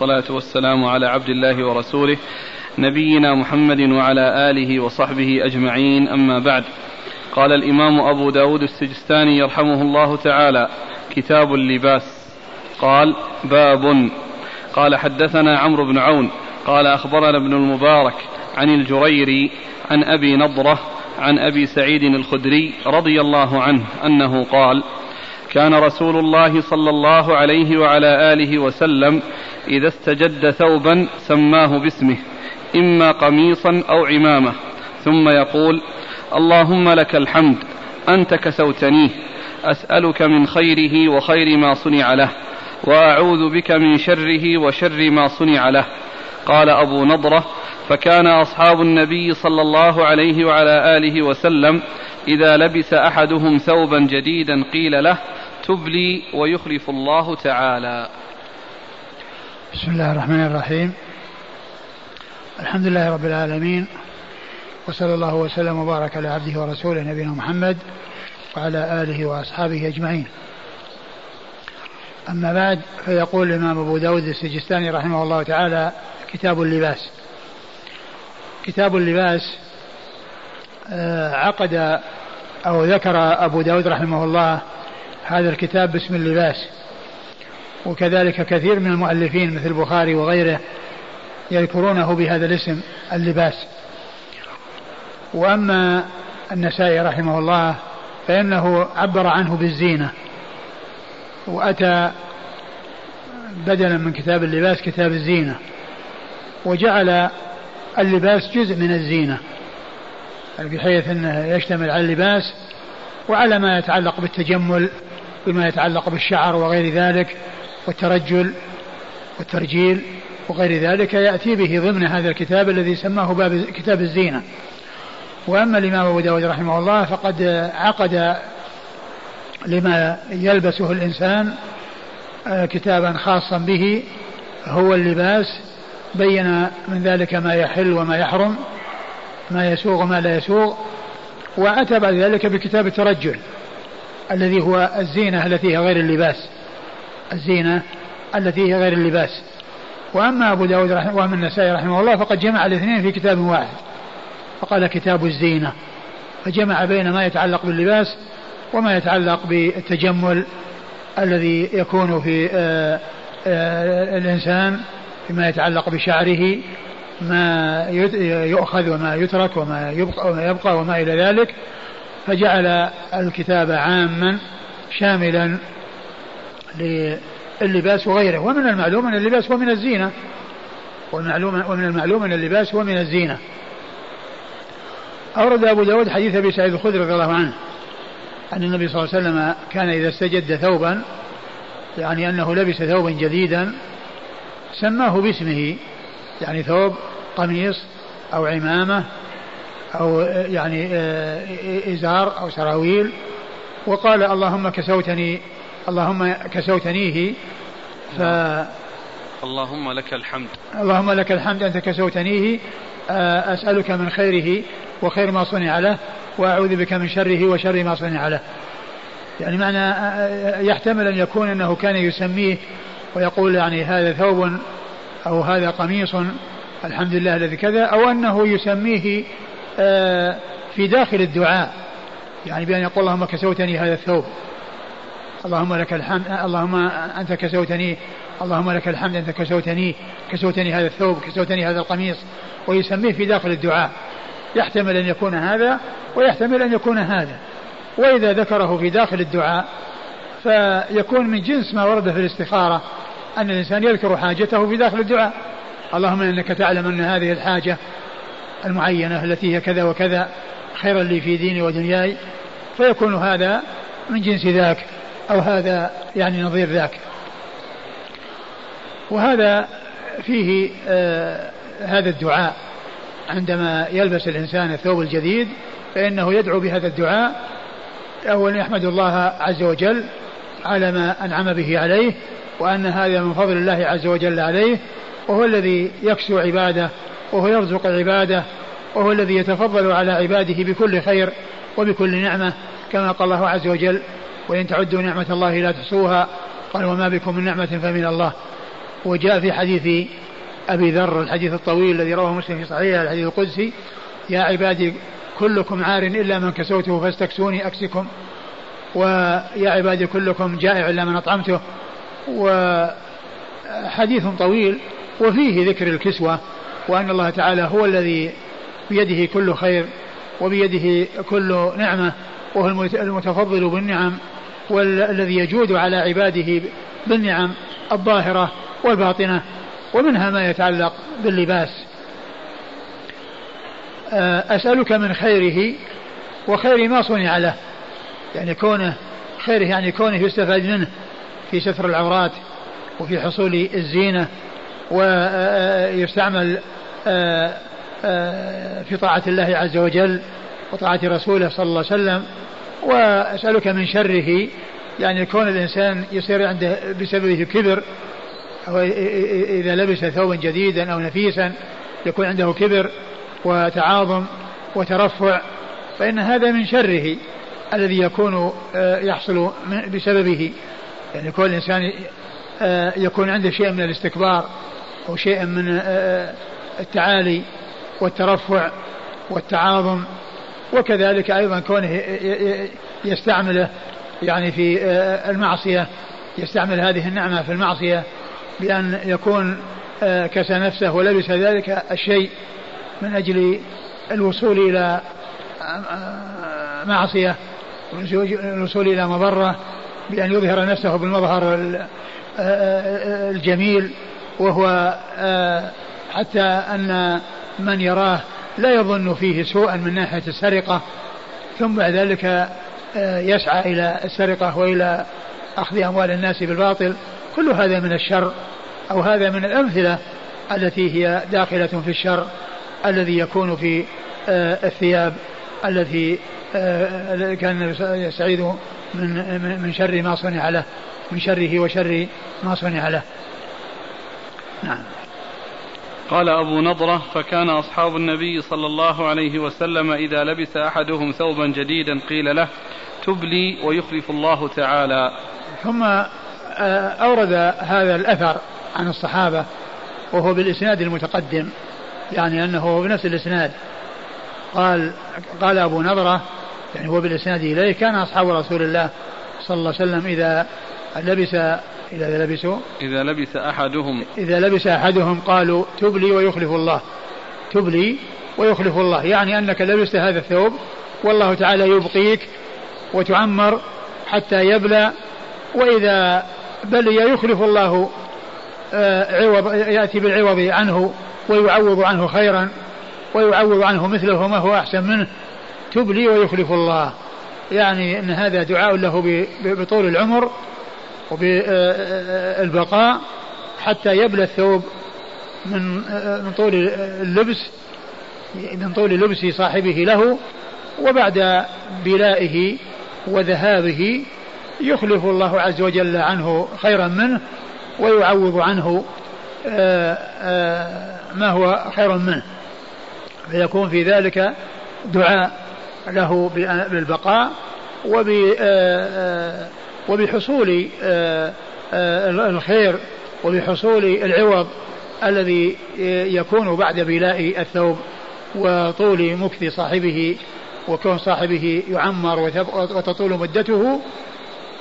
والصلاة والسلام على عبد الله ورسوله نبينا محمد وعلى آله وصحبه أجمعين. أما بعد قال الإمام أبو داود السجستاني يرحمه الله تعالى كتاب اللباس. قال باب. قال حدثنا عمرو بن عون. قال أخبرنا ابن المبارك عن الجريري عن أبي نضرة عن أبي سعيد الخدري رضي الله عنه أنه قال كان رسول الله صلى الله عليه وعلى آله وسلم إذا استجد ثوبا سماه باسمه إما قميصا أو عمامة. ثم يقول اللهم لك الحمد أنت كسوتنيه أسألك من خيره وخير ما صنع له وأعوذ بك من شره وشر ما صنع له. قال أبو نضرة فكان أصحاب النبي صلى الله عليه وعلى آله وسلم إذا لبس أحدهم ثوبا جديدا قيل له تبلي ويخلف الله تعالى. بسم الله الرحمن الرحيم. الحمد لله رب العالمين وصلى الله وسلم وبارك على عبده ورسوله نبينا محمد وعلى آله وأصحابه أجمعين. أما بعد فيقول الإمام أبو داود السجستاني رحمه الله تعالى كتاب اللباس. كتاب اللباس آه، عقد أو ذكر أبو داود رحمه الله هذا الكتاب باسم اللباس. وكذلك كثير من المؤلفين مثل البخاري وغيره يذكرونه بهذا الاسم اللباس. وأما النسائي رحمه الله فإنه عبر عنه بالزينة. وأتى بدلا من كتاب اللباس كتاب الزينة. وجعل اللباس جزء من الزينة. بحيث أنه يشتمل على اللباس وعلى ما يتعلق بالتجمل بما يتعلق بالشعر وغير ذلك والترجل والترجيل وغير ذلك يأتي به ضمن هذا الكتاب الذي سماه باب كتاب الزينة. وأما الإمام أبو داود رحمه الله فقد عقد لما يلبسه الإنسان آه، كتابا خاصا به هو اللباس بين من ذلك ما يحل وما يحرم ما يسوغ وما لا يسوغ وأتى بعد ذلك بكتاب الترجل. الذي هو الزينة التي هي غير اللباس. الزينة التي هي غير اللباس. وأما أبو داود رحمه وأما النسائي رحمه الله فقد جمع الاثنين في كتاب واحد. فقال كتاب الزينة. فجمع بين ما يتعلق باللباس وما يتعلق بالتجمل الذي يكون في آآ آآ الإنسان فيما يتعلق بشعره ما يؤخذ وما يترك وما يبقى وما يبقى وما إلى ذلك. فجعل الكتاب عاما شاملا للباس وغيره ومن المعلوم أن اللباس هو من الزينة. والمعلوم ومن المعلوم أن اللباس هو من الزينة. أورد أبو داود حديث أبي سعيد الخدري رضي الله عنه أن النبي صلى الله عليه وسلم كان إذا استجد ثوبا يعني أنه لبس ثوبا جديدا سماه باسمه يعني ثوب قميص أو عمامة أو يعني آه، إزار أو سراويل. وقال اللهم كسوتني اللهم كسوتنيه. ف اللهم لك الحمد. اللهم لك الحمد أنت كسوتنيه. آه، أسألك من خيره وخير ما صنع له وأعوذ بك من شره وشر ما صنع له. يعني معنى آه، يحتمل أن يكون أنه كان يسميه ويقول يعني هذا ثوب أو هذا قميص الحمد لله الذي كذا أو أنه يسميه في داخل الدعاء. يعني بأن يقول اللهم كسوتني هذا الثوب. اللهم لك الحمد اللهم أنت كسوتني اللهم لك الحمد أنت كسوتني كسوتني هذا الثوب كسوتني هذا القميص. ويسميه في داخل الدعاء. يحتمل أن يكون هذا ويحتمل أن يكون هذا. وإذا ذكره في داخل الدعاء فيكون من جنس ما ورد في الاستخارة أن الإنسان يذكر حاجته في داخل الدعاء. اللهم إنك تعلم أن هذه الحاجة المعينة التي هي كذا وكذا خيرا لي في ديني ودنياي فيكون هذا من جنس ذاك أو هذا يعني نظير ذاك. وهذا فيه آه هذا الدعاء. عندما يلبس الإنسان الثوب الجديد فإنه يدعو بهذا الدعاء أولا يحمد الله عز وجل على ما أنعم به عليه وأن هذا من فضل الله عز وجل عليه وهو الذي يكسو عباده وهو يرزق عباده وهو الذي يتفضل على عباده بكل خير وبكل نعمة كما قال الله عز وجل وإن تعدوا نعمة الله لا تحصوها قال وما بكم من نعمة فمن الله. وجاء في حديث أبي ذر الحديث الطويل الذي رواه مسلم في صحيحه الحديث القدسي يا عبادي كلكم عار إلا من كسوته فاستكسوني أكسكم ويا عبادي كلكم جائع إلا من أطعمته. وحديث طويل وفيه ذكر الكسوة وأن الله تعالى هو الذي بيده كل خير وبيده كل نعمة وهو المتفضل بالنعم والذي يجود على عباده بالنعم الظاهرة والباطنة ومنها ما يتعلق باللباس. آه، أسألك من خيره وخير ما صنع له. يعني كونه خيره يعني كونه يستفاد منه في ستر العورات وفي حصول الزينة ويستعمل في طاعة الله عز وجل وطاعة رسوله صلى الله عليه وسلم وأسألك من شره يعني كون الإنسان يصير عنده بسببه كبر أو إذا لبس ثوبا جديدا أو نفيسا يكون عنده كبر وتعاظم وترفع فإن هذا من شره الذي يكون آه، يحصل بسببه. يعني كل إنسان آه، يكون عنده شيء من الاستكبار أو شيء من آه، التعالي والترفع والتعاظم وكذلك أيضا كونه يستعمله يعني في المعصية يستعمل هذه النعمة في المعصية بأن يكون كسى نفسه ولبس ذلك الشيء من أجل الوصول إلى معصية الوصول إلى مضرة بأن يظهر نفسه بالمظهر الجميل وهو حتى أن من يراه لا يظن فيه سوءا من ناحية السرقة ثم بعد ذلك يسعى إلى السرقة وإلى أخذ أموال الناس بالباطل. كل هذا من الشر أو هذا من الأمثلة التي هي داخلة في الشر الذي يكون في الثياب التي آه، كان يستعيذ من من شر ما صنع له من شره وشر ما صنع له. نعم. قال أبو نضرة فكان أصحاب النبي صلى الله عليه وسلم إذا لبس أحدهم ثوبا جديدا قيل له تبلي ويخلف الله تعالى. ثم آه، أورد هذا الأثر عن الصحابة وهو بالإسناد المتقدم يعني أنه بنفس الإسناد. قال قال أبو نضرة يعني هو بالإسناد إليه كان أصحاب رسول الله صلى الله عليه وسلم إذا لبس إذا لبسوا إذا لبس أحدهم إذا لبس أحدهم قالوا تبلي ويخلف الله. تبلي ويخلف الله. يعني أنك لبست هذا الثوب والله تعالى يبقيك وتعمر حتى يبلى وإذا بلي يخلف الله آه، عوض يأتي بالعوض عنه ويعوض عنه خيرا ويعوض عنه مثله وما هو أحسن منه. تبلي ويخلف الله. يعني أن هذا دعاء له بطول العمر. وبالبقاء حتى يبلى الثوب من من طول اللبس من طول لبس صاحبه له وبعد بلائه وذهابه يخلف الله عز وجل عنه خيرا منه ويعوض عنه ما هو خير منه. فيكون في ذلك دعاء له بالبقاء آه، وبحصول آه، آه، الخير وبحصول العوض الذي يكون بعد بلاء الثوب وطول مكث صاحبه وكون صاحبه يعمر وتطول مدته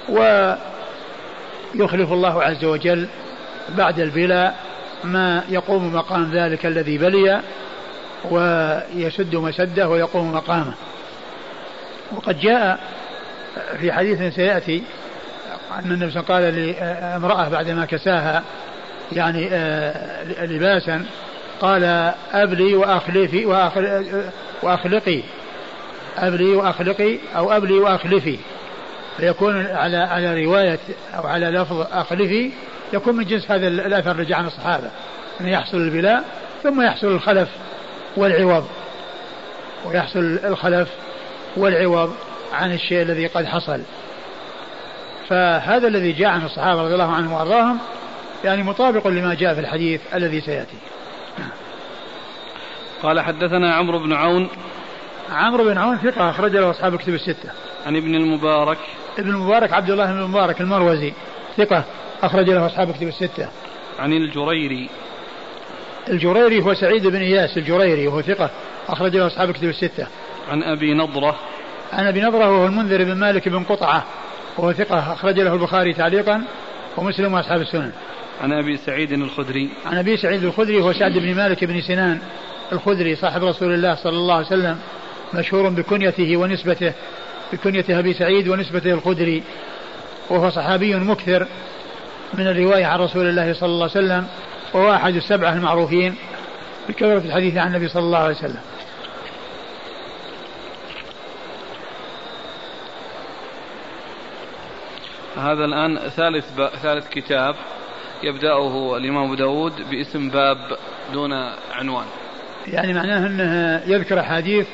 ويخلف الله عز وجل بعد البلاء ما يقوم مقام ذلك الذي بلي ويسد مسده ويقوم مقامه. وقد جاء في حديث سيأتي أن النبي قال لامرأة بعدما كساها يعني آه، لباسا قال أبلي وأخلفي وأخلقي. أبلي وأخلقي أو أبلي وأخلفي. فيكون على على رواية أو على لفظ أخلفي يكون من جنس هذا الأثر اللي جاء عن الصحابة. أن يحصل البلاء ثم يحصل الخلف والعوض. ويحصل الخلف والعوض عن الشيء الذي قد حصل. فهذا الذي جاء عن الصحابة رضي الله عنهم وأرضاهم يعني مطابق لما جاء في الحديث الذي سيأتي. قال حدثنا عمرو بن عون. عمرو بن عون ثقة أخرج له أصحاب كتب الستة. عن ابن المبارك. ابن المبارك عبد الله بن المبارك المروزي ثقة أخرج له أصحاب كتب الستة. عن الجريري. الجريري هو سعيد بن إياس الجريري وهو ثقة أخرج له أصحاب كتب الستة. عن أبي نضرة. عن أبي نضرة وهو المنذر بن مالك بن قطعة. وهو ثقة أخرج له البخاري تعليقا ومسلم وأصحاب السنن. عن أبي سعيد الخدري. عن أبي سعيد الخدري هو سعد بن مالك بن سنان الخدري صاحب رسول الله صلى الله عليه وسلم مشهور بكنيته ونسبته بكنية أبي سعيد ونسبته الخدري وهو صحابي مكثر من الرواية عن رسول الله صلى الله عليه وسلم وهو أحد السبعة المعروفين بكثرة الحديث عن النبي صلى الله عليه وسلم. هذا الآن ثالث ب... ثالث كتاب يبدأه الإمام أبو داود باسم باب دون عنوان. يعني معناه أنه يذكر أحاديث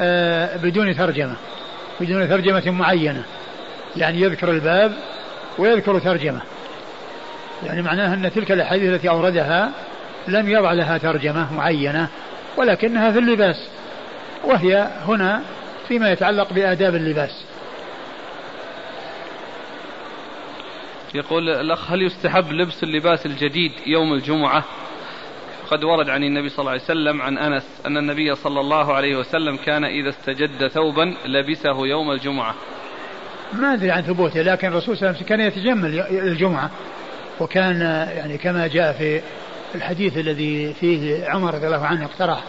آه، بدون ترجمة بدون ترجمة معينة. يعني يذكر الباب ويذكر ترجمة. يعني معناها أن تلك الأحاديث التي أوردها لم يضع لها ترجمة معينة ولكنها في اللباس. وهي هنا فيما يتعلق بآداب اللباس. يقول الأخ هل يستحب لبس اللباس الجديد يوم الجمعة؟ قد ورد عن النبي صلى الله عليه وسلم عن أنس أن النبي صلى الله عليه وسلم كان إذا استجد ثوبا لبسه يوم الجمعة. ما أدري عن ثبوته لكن الرسول صلى الله عليه وسلم كان يتجمل الجمعة. وكان يعني كما جاء في الحديث الذي فيه عمر رضي الله عنه اقترح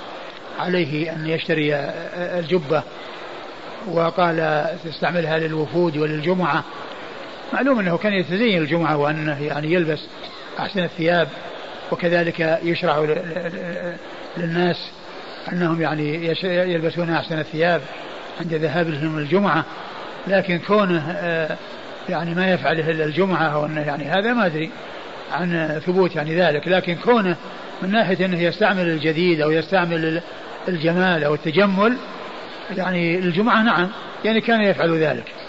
عليه أن يشتري الجبة وقال تستعملها للوفود وللجمعة. معلوم أنه كان يتزين الجمعة وأنه يعني يلبس أحسن الثياب وكذلك يشرع للناس أنهم يعني يلبسون أحسن الثياب عند ذهابهم الجمعة. لكن كونه آه، يعني ما يفعله إلا الجمعة أو أنه يعني هذا ما أدري عن ثبوت يعني ذلك. لكن كونه من ناحية أنه يستعمل الجديد أو يستعمل الجمال أو التجمل يعني الجمعة نعم يعني كان يفعل ذلك.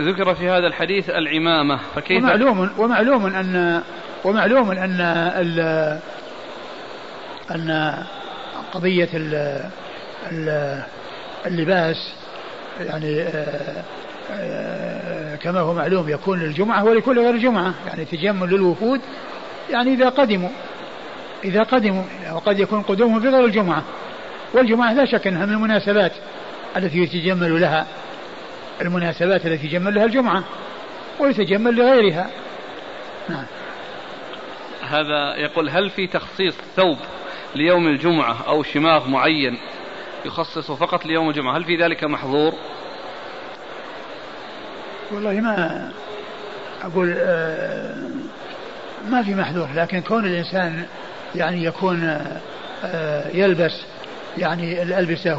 ذكر في هذا الحديث العمامة فكيف؟ ومعلوم ومعلوم أن ومعلوم أن أن قضية اللباس يعني آه، آه، كما هو معلوم يكون للجمعة ولكل غير الجمعة يعني تجمل للوفود يعني إذا قدموا إذا قدموا وقد يكون قدومهم في غير الجمعة والجمعة لا شك أنها من المناسبات التي يتجمل لها. المناسبات التي يجمل لها الجمعة ويتجمل لغيرها. نعم. هذا يقول هل في تخصيص ثوب ليوم الجمعة أو شماغ معين يخصصه فقط ليوم الجمعة؟ هل في ذلك محظور؟ والله ما أقول آه، ما في محذور لكن كون الإنسان يعني يكون آه، يلبس يعني الألبسة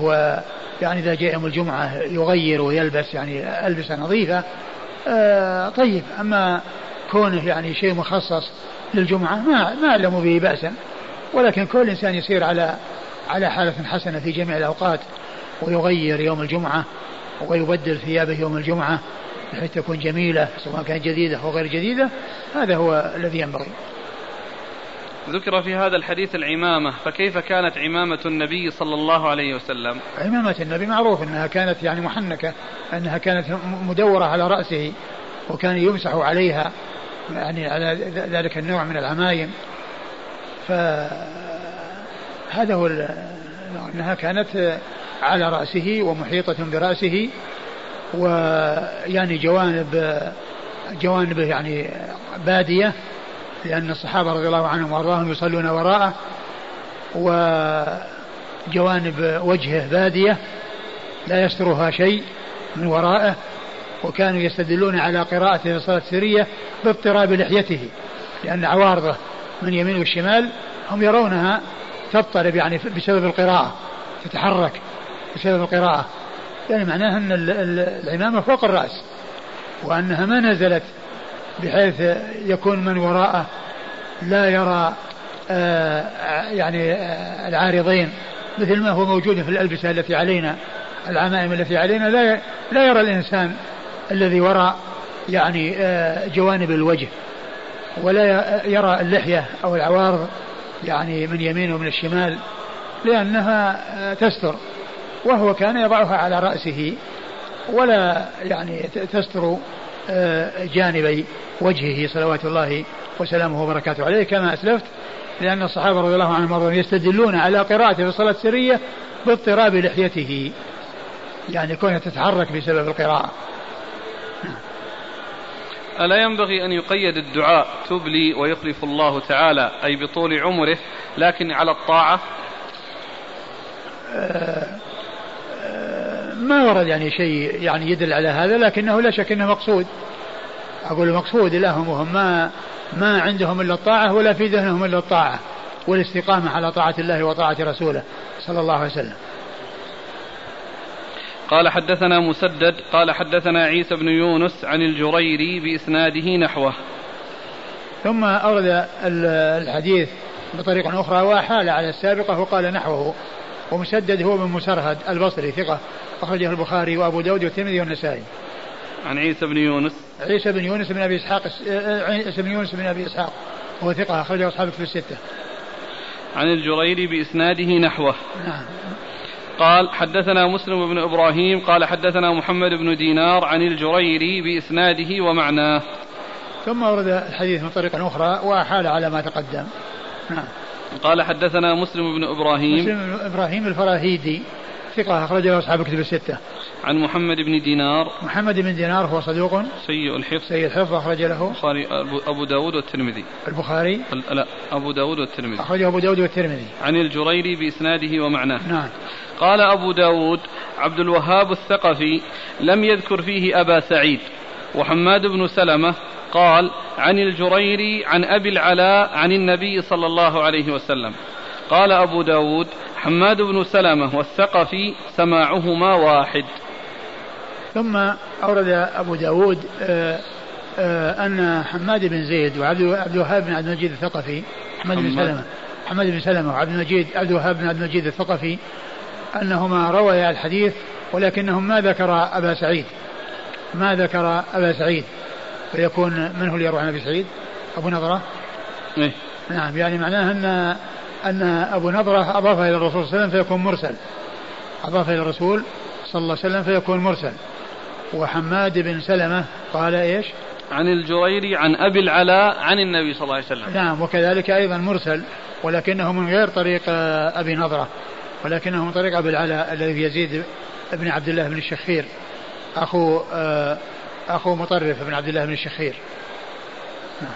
يعني إذا جاء يوم الجمعة يغير ويلبس يعني ألبسة نظيفة آه طيب. أما كونه يعني شيء مخصص للجمعة ما ما أعلم به بأسا. ولكن كل إنسان يسير على على حالة حسنة في جميع الأوقات ويغير يوم الجمعة ويبدل ثيابه يوم الجمعة بحيث تكون جميلة سواء كانت جديدة أو غير جديدة. هذا هو الذي ينبغي. ذكر في هذا الحديث العمامة فكيف كانت عمامة النبي صلى الله عليه وسلم؟ عمامة النبي معروف أنها كانت يعني محنكة أنها كانت مدورة على رأسه وكان يمسح عليها يعني على ذلك النوع من العمايم. فهذا هو أنها كانت على رأسه ومحيطة برأسه ويعني جوانب جوانبه يعني بادية لأن الصحابة رضي الله عنهم وأرضاهم يصلون وراءه وجوانب وجهه بادية لا يسترها شيء من ورائه وكانوا يستدلون على قراءته في الصلاة السرية باضطراب لحيته لأن عوارضه من يمين والشمال هم يرونها تضطرب يعني بسبب القراءة تتحرك بسبب القراءة. يعني معناها أن العمامة فوق الرأس وأنها ما نزلت بحيث يكون من وراءه لا يرى آه يعني آه العارضين. مثل ما هو موجود في الألبسة التي علينا العمائم التي علينا لا لا يرى الإنسان الذي وراء يعني آه جوانب الوجه. ولا يرى اللحية أو العوارض يعني من يمين ومن الشمال لأنها تستر. وهو كان يضعها على رأسه ولا يعني تستر جانبي وجهه صلوات الله وسلامه وبركاته عليه. كما أسلفت لأن الصحابة رضي الله عنهم يستدلون على قراءته في الصلاة السرية باضطراب لحيته يعني كونها تتحرك بسبب القراءة. ألا ينبغي أن يقيد الدعاء تب لي ويخلف الله تعالى أي بطول عمره لكن على الطاعة؟ آه، آه، ما ورد يعني شيء يعني يدل على هذا لكنه لا شك إنه مقصود أقول مقصود لهم وهم ما ما عندهم إلا الطاعة ولا في ذهنهم إلا الطاعة والاستقامة على طاعة الله وطاعة رسوله صلى الله عليه وسلم. قال حدثنا مسدد قال حدثنا عيسى بن يونس عن الجريري بإسناده نحوه. ثم أورد الحديث بطريقة أخرى وأحال على السابقة وقال نحوه ومسدد هو بن مسرهد البصري ثقة أخرجه البخاري وأبو داود والترمذي والنسائي. عن عيسى بن يونس عيسى بن يونس بن أبي إسحاق عيسى بن يونس بن أبي إسحاق هو ثقة أخرجه أصحاب الكتب الستة. عن الجريري بإسناده نحوه. نعم. قال حدثنا مسلم بن إبراهيم قال حدثنا محمد بن دينار عن الجريري بإسناده ومعناه. ثم ورد الحديث من طريق أخرى وأحال على ما تقدم. نعم. قال حدثنا مسلم بن إبراهيم. مسلم بن إبراهيم الفراهيدي ثقة أخرجه أصحاب الكتب الستة. عن محمد بن دينار. محمد بن دينار هو صدوق. سيء الحفظ. سيء الحفظ أخرج له. البخاري أبو داود والترمذي. البخاري. لا أبو داود والترمذي. أخرجه أبو داود والترمذي. عن الجريري بإسناده ومعناه. نعم. قال أبو داود عبد الوهاب الثقفي لم يذكر فيه أبا سعيد. وحماد بن سلمة قال عن الجريري عن أبي العلاء عن النبي صلى الله عليه وسلم. قال أبو داود حماد بن سلمة والثقفي سماعهما واحد. ثم أورد أبو داود آآ آه، آآ آه، أن حماد بن زيد وعبد الوهاب بن عبد المجيد الثقفي حماد بن سلمة حماد بن سلمة وعبد المجيد عبد الوهاب بن عبد المجيد الثقفي أنهما رويا الحديث ولكنهم ما ذكر أبا سعيد. ما ذكر أبا سعيد فيكون من هو اللي يروي عن أبي سعيد. أبو نظرة إيه؟ نعم يعني معناه أن أن أبو نظرة أضافه إلى الرسول صلى الله عليه وسلم فيكون مرسل. أضاف إلى الرسول صلى الله عليه وسلم فيكون مرسل. وحماد بن سلمة قال إيش؟ عن الجريري عن أبي العلاء عن النبي صلى الله عليه وسلم. نعم وكذلك أيضا مرسل ولكنه من غير طريق أبي نظرة ولكنه من طريق أبي العلاء الذي يزيد بن عبد الله بن الشخير أخو أخو مطرف بن عبد الله بن الشخير نعم.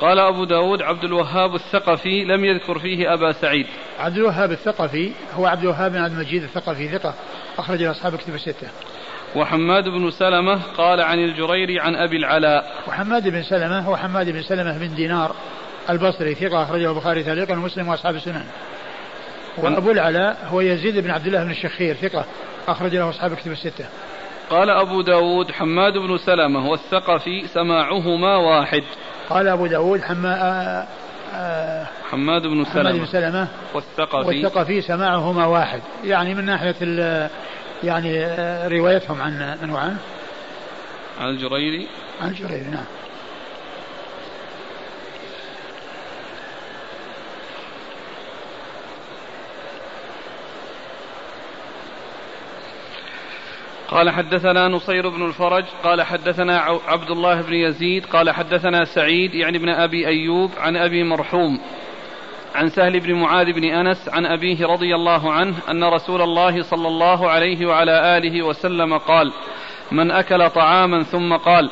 قال أبو داود عبد الوهاب الثقفي لم يذكر فيه أبا سعيد. عبد الوهاب الثقفي هو عبد الوهاب بن عبد المجيد الثقفي ثقة أخرج أصحاب كتب الستة. وحماد بن سلمة قال عن الجريري عن أبي العلاء. وحماد بن سلمة هو حماد بن سلمة بن دينار البصري ثقة أخرجه البخاري تعليقا ومسلم وأصحاب السنن. وأبو العلاء هو يزيد بن عبد الله بن الشخير ثقة. أخرج له أصحاب كتب الستة. قال أبو داود حماد بن سلمة والثقفي سماعهما واحد. قال أبو داود حما آه، آه، حماد بن سلمة حماد بن سلمة والثقفي. والثقفي سماعهما واحد. يعني من ناحية يعني آه، روايتهم عن من وعن؟ عن الجريري. عن الجريري نعم. قال حدثنا نصير بن الفرج قال حدثنا عبد الله بن يزيد قال حدثنا سعيد يعني ابن أبي أيوب عن أبي مرحوم عن سهل بن معاذ بن أنس عن أبيه رضي الله عنه أن رسول الله صلى الله عليه وعلى آله وسلم قال من أكل طعاما ثم قال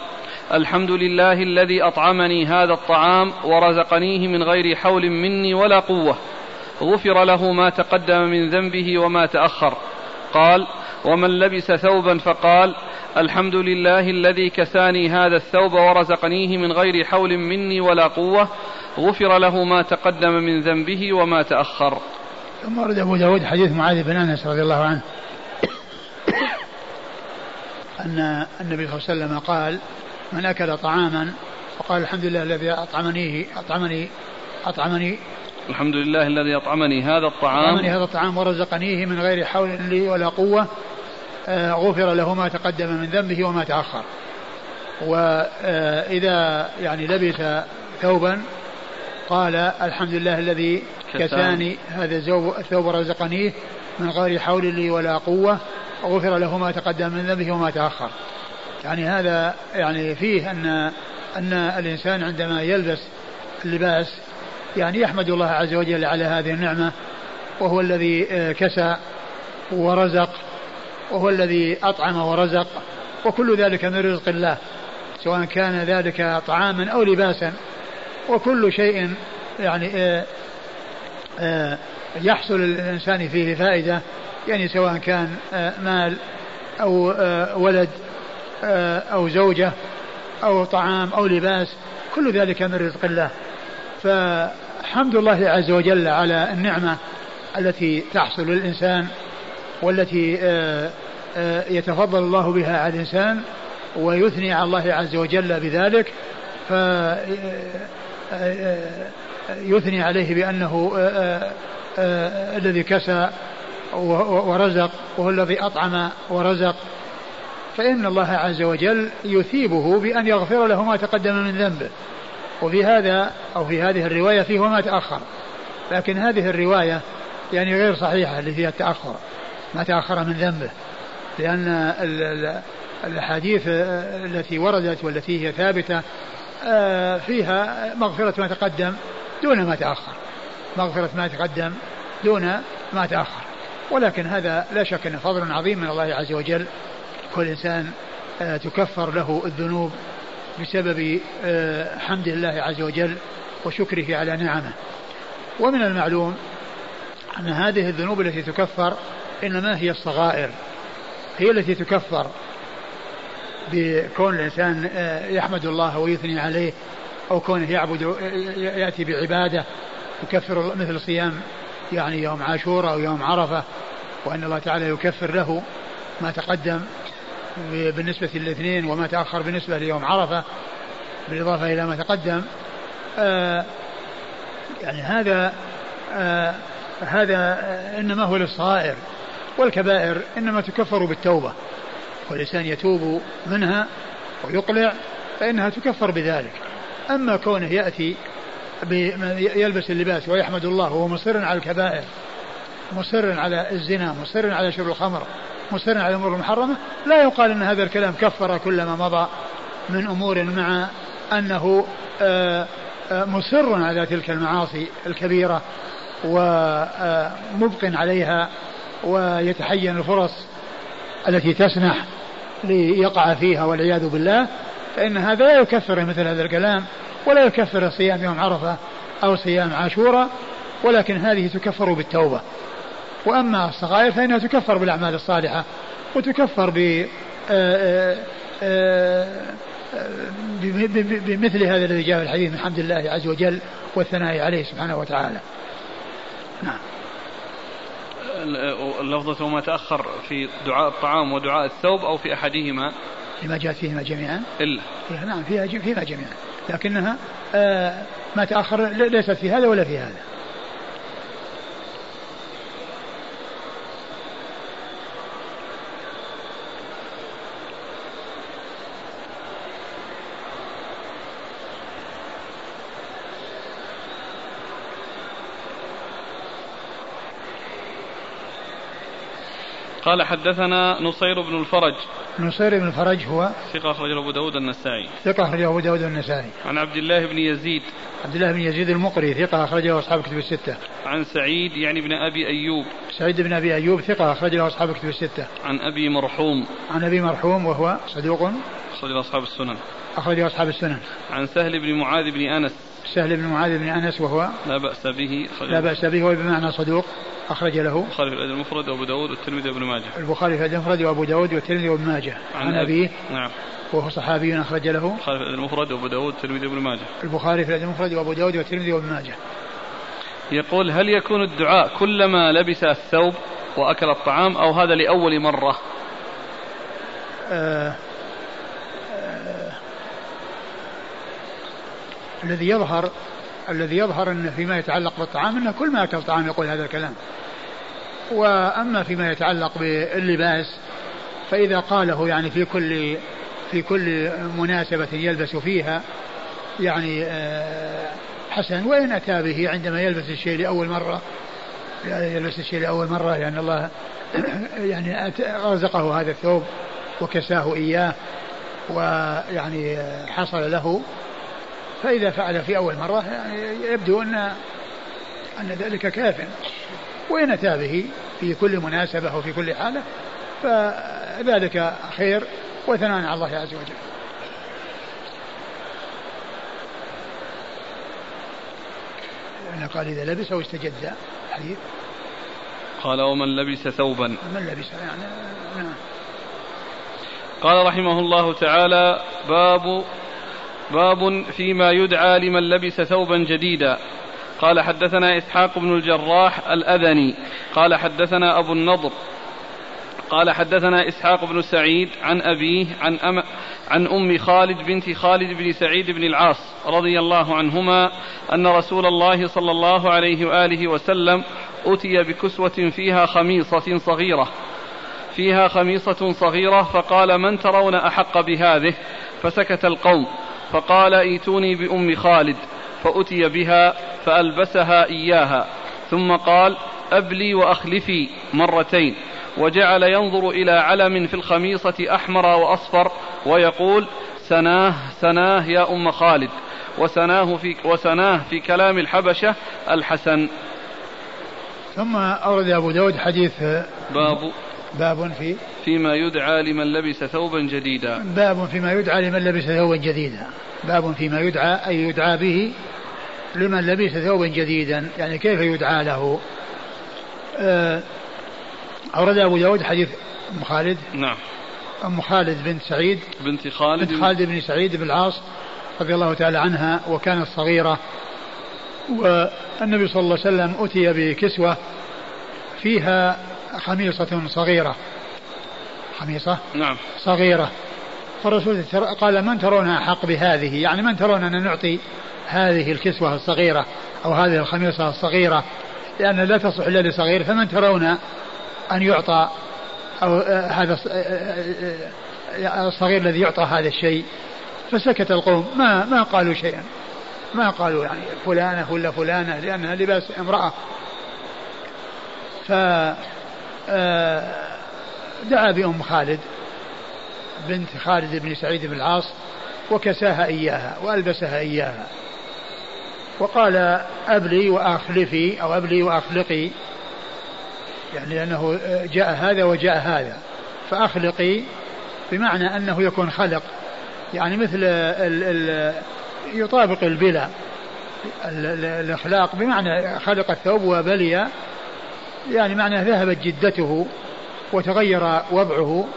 الحمد لله الذي أطعمني هذا الطعام ورزقنيه من غير حول مني ولا قوة غفر له ما تقدم من ذنبه وما تأخر. قال ومن لبس ثوبا فقال الحمد لله الذي كساني هذا الثوب ورزقنيه من غير حول مني ولا قوة غفر له ما تقدم من ذنبه وما تأخر. ثم ورد أبو داود حديث معاذ بن أنس رضي الله عنه. أن النبي صلى الله عليه وسلم قال من أكل طعاما فقال الحمد لله الذي أطعمنيه أطعمني أطعمني الحمد لله الذي أطعمني هذا الطعام. أطعمني هذا الطعام ورزقنيه من غير حول لي ولا قوة. آه، غفر له ما تقدم من ذنبه وما تأخر. وإذا يعني لبس ثوبا قال الحمد لله الذي كساني هذا الثوب ورزقنيه من غير حول لي ولا قوة. غفر له ما تقدم من ذنبه وما تأخر. يعني هذا يعني فيه أن أن الإنسان عندما يلبس اللباس يعني يحمد الله عز وجل على هذه النعمة وهو الذي آه، كسى ورزق وهو الذي أطعم ورزق وكل ذلك من رزق الله سواء كان ذلك طعاما أو لباسا وكل شيء يعني آه، آه، يحصل للإنسان فيه فائدة يعني سواء كان مال أو ولد أو زوجة أو طعام أو لباس كل ذلك من رزق الله. فحمد الله عز وجل على النعمة التي تحصل للإنسان والتي آه، آه، يتفضل الله بها على الإنسان ويثني على الله عز وجل بذلك. فيثني آه، عليه بأنه الذي كسى ورزق وهو الذي أطعم ورزق. فإن الله عز وجل يثيبه بأن يغفر له ما تقدم من ذنبه. وفي هذا أو في هذه الرواية فيه وما تأخر. لكن هذه الرواية يعني غير صحيحة اللي فيها التأخر ما تأخر من ذنبه. لأن الأحاديث التي وردت والتي هي ثابتة آه، فيها مغفرة ما تقدم دون ما تأخر. مغفرة ما تقدم دون ما تأخر. ولكن هذا لا شك أنه فضل عظيم من الله عز وجل. كل إنسان آه، تكفر له الذنوب بسبب آه، حمد الله عز وجل وشكره على نعمه. ومن المعلوم أن هذه الذنوب التي تكفر إنما هي الصغائر. هي التي تكفر بكون الإنسان آه، يحمد الله ويثني عليه أو كونه يعبد يأتي بعبادة يكفر مثل صيام يعني يوم عاشوراء أو يوم عرفة وأن الله تعالى يكفر له ما تقدم. بالنسبة للاثنين وما تأخر بالنسبة ليوم عرفة بالإضافة إلى ما تقدم. آه يعني هذا آه هذا إنما هو للصغائر والكبائر إنما تكفر بالتوبة. والإنسان يتوب منها ويقلع فإنها تكفر بذلك. أما كونه يأتي يلبس اللباس ويحمد الله وهو مصر على الكبائر مصر على الزنا مصر على شرب الخمر مصر على الأمور المحرمة لا يقال أن هذا الكلام كفر كل ما مضى من أمور مع أنه آه، آه، مصر على تلك المعاصي الكبيرة ومبق عليها ويتحين الفرص التي تسنح ليقع فيها والعياذ بالله فإن هذا لا يكفر مثل هذا الكلام ولا يكفر صيام يوم عرفة أو صيام عاشوراء ولكن هذه تكفر بالتوبة. وأما الصغائر فإنها تكفر بالأعمال الصالحة وتكفر ب آه، آه، آه، بمثل هذا الذي جاء في الحديث من حمد الله عز وجل والثناء عليه سبحانه وتعالى. نعم. اللفظة وما تأخر في دعاء الطعام ودعاء الثوب أو في أحدهما؟ لما جاءت فيهما جميعا؟ إلا. نعم فيها فيهما جميعا. لكنها ما تأخر ليست في هذا ولا في هذا. قال حدثنا نصير بن الفرج. نصير بن الفرج هو ثقة أخرجه أبو داود النسائي. ثقة أخرجه أبو داود النسائي. عن عبد الله بن يزيد. عبد الله بن يزيد المقري ثقة أخرجه أصحاب كتب الستة. عن سعيد يعني بن أبي أيوب. سعيد بن أبي أيوب ثقة أخرجه أصحاب كتب الستة. عن أبي مرحوم. عن أبي مرحوم وهو صدوق أخرجه أصحاب السنن. أخرجه أصحاب السنن. عن سهل بن معاذ بن أنس. سهل بن معاذ بن أنس وهو لا بأس به. لا بأس به وبمعنى صدوق. أخرج له البخاري في الأدب المفرد وأبو داود والترمذي وابن ماجه. البخاري في الأدب المفرد وأبو داود والترمذي وابن ماجه. عن, عن أبيه نعم. وهو صحابي أخرج له البخاري في الأدب المفرد وأبو داود والترمذي وابن ماجه. البخاري في الأدب المفرد وأبو داود والترمذي وابن ماجه. يقول هل يكون الدعاء كلما لبس الثوب وأكل الطعام أو هذا لأول مرة؟ آه آه الذي يظهر الذي يظهر أن فيما يتعلق بالطعام أنه كل ما أكل طعام يقول هذا الكلام. وأما فيما يتعلق باللباس فإذا قاله يعني في كل في كل مناسبة يلبس فيها يعني آه، حسن. وإن أتى به عندما يلبس الشيء لأول مرة يلبس الشيء لأول مرة لأن يعني الله يعني رزقه هذا الثوب وكساه إياه ويعني حصل له فإذا فعل في أول مرة يعني يبدو أن أن ذلك كاف. وإن أتى به في كل مناسبة وفي كل حالة فذلك خير وثناء على الله عز وجل. يعني قال إذا لبس أو استجد حديث. قال ومن لبس ثوبا. من لبس يعني نعم. قال رحمه الله تعالى باب باب فيما يدعى لمن لبس ثوبا جديدا. قال حدثنا إسحاق بن الجراح الأذني. قال حدثنا أبو النضر. قال حدثنا إسحاق بن سعيد عن أبيه عن أم عن أم خالد بنت خالد بن سعيد بن العاص رضي الله عنهما أن رسول الله صلى الله عليه وآله وسلم أتي بكسوة فيها خميصة صغيرة. فيها خميصة صغيرة فقال من ترون أحق بهذه؟ فسكت القوم. فقال ايتوني بام خالد فاتي بها فالبسها اياها ثم قال ابلي واخلفي مرتين وجعل ينظر إلى علم في الخميصة أحمر وأصفر ويقول سناه سناه يا أم خالد وسناه في وسناه في كلام الحبشة الحسن. ثم أورد أبو داود حديث باب باب في فيما يدعى لمن لبس ثوبا جديدا. باب فيما يدعى لمن لبس ثوبا جديدا. باب فيما يدعى أي يدعى به لمن لبس ثوبا جديدا. يعني كيف يدعى له؟ آه أورد أبو داود حديث أم خالد. نعم. أم خالد بنت سعيد. بنت خالد. بنت خالد بن سعيد بن العاص رضي الله تعالى عنها وكانت صغيرة. والنبي صلى الله عليه وسلم أتي بكسوة فيها خميصة صغيرة. خميصة نعم. صغيرة. فالرسول قال من ترون أحق بهذه؟ يعني من ترون أن نعطي هذه الكسوة الصغيرة أو هذه الخميصة الصغيرة؟ لأن لا تصح إلا لصغير. فمن ترون أن يعطى أو آه، هذا آه، آه، الصغير الذي يعطى هذا الشيء؟ فسكت القوم. ما ما قالوا شيئا. ما قالوا يعني فلانة ولا فلانة لأنها لباس امرأة. ف دعا بأم خالد بنت خالد بن سعيد بن العاص وكساها إياها وألبسها إياها. وقال أبلي وأخلفي أو أبلي وأخلقي. يعني لأنه جاء هذا وجاء هذا. فأخلقي بمعنى أنه يكون خلق. يعني مثل ال ال يطابق البلا. الإخلاق بمعنى خلق الثوب وبلي. يعني معنى ذهبت جدته. وتغير وضعه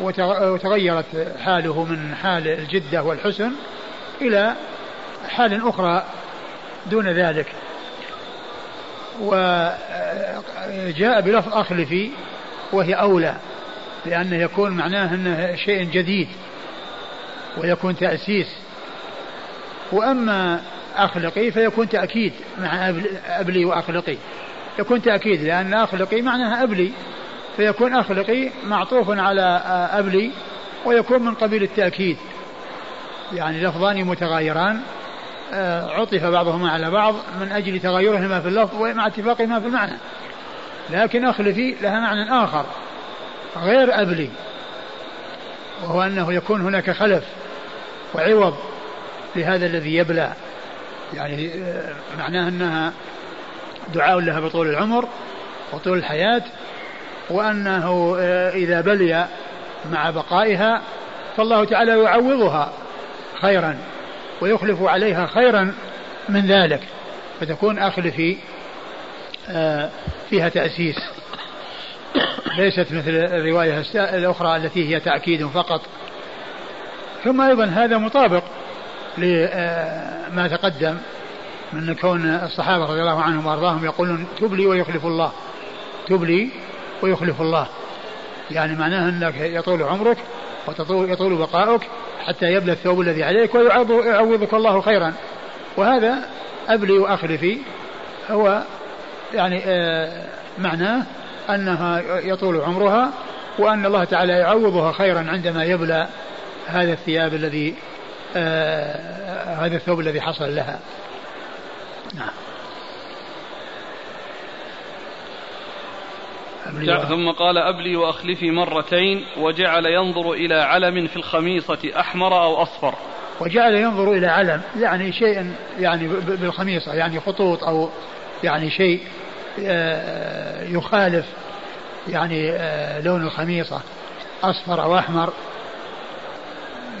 وتغيرت حاله من حال الجدة والحسن إلى حال أخرى دون ذلك. وجاء بلفظ أخلفي وهي أولى لأنه يكون معناه أنه شيء جديد ويكون تأسيس. وأما أخلقي فيكون تأكيد مع أبلي وأخلقي. يكون تأكيد لأن أخلقي معناها أبلي. فيكون أخلقي معطوف على أبلي ويكون من قبيل التأكيد. يعني لفظان متغايران آه، عطف بعضهما على بعض من أجل تغيرهما في اللفظ ومع اتفاقهما في المعنى. لكن أخلفي لها معنى آخر غير أبلي وهو أنه يكون هناك خلف وعوض لهذا الذي يبلى. يعني آه، معناه أنها دعاء لها بطول العمر وطول الحياة وأنه آه، إذا بلي مع بقائها فالله تعالى يعوضها خيرا ويخلف عليها خيرا من ذلك فتكون أخلفي آه، فيها تأسيس. ليست مثل الرواية الأخرى التي هي تأكيد فقط. ثم أيضا هذا مطابق لما تقدم من كون الصحابة رضي الله عنهم وأرضاهم يقولون تبلي ويخلف الله. تبلي ويخلف الله. يعني معناه أنك يطول عمرك ويطول بقاؤك حتى يبلى الثوب الذي عليك ويعوضك الله خيرا. وهذا أبلي وأخلفي. هو يعني آه معناه أنها يطول عمرها وأن الله تعالى يعوضها خيرا عندما يبلى هذا الثياب الذي آه هذا الثوب الذي حصل لها. نعم. ثم قال أبلي وأخلفي مرتين وجعل ينظر إلى علم في الخميصة أحمر أو أصفر. وجعل ينظر إلى علم يعني شيء يعني بالخميصة يعني خطوط أو يعني شيء آه، يخالف يعني آه، لون الخميصة أصفر أو أحمر.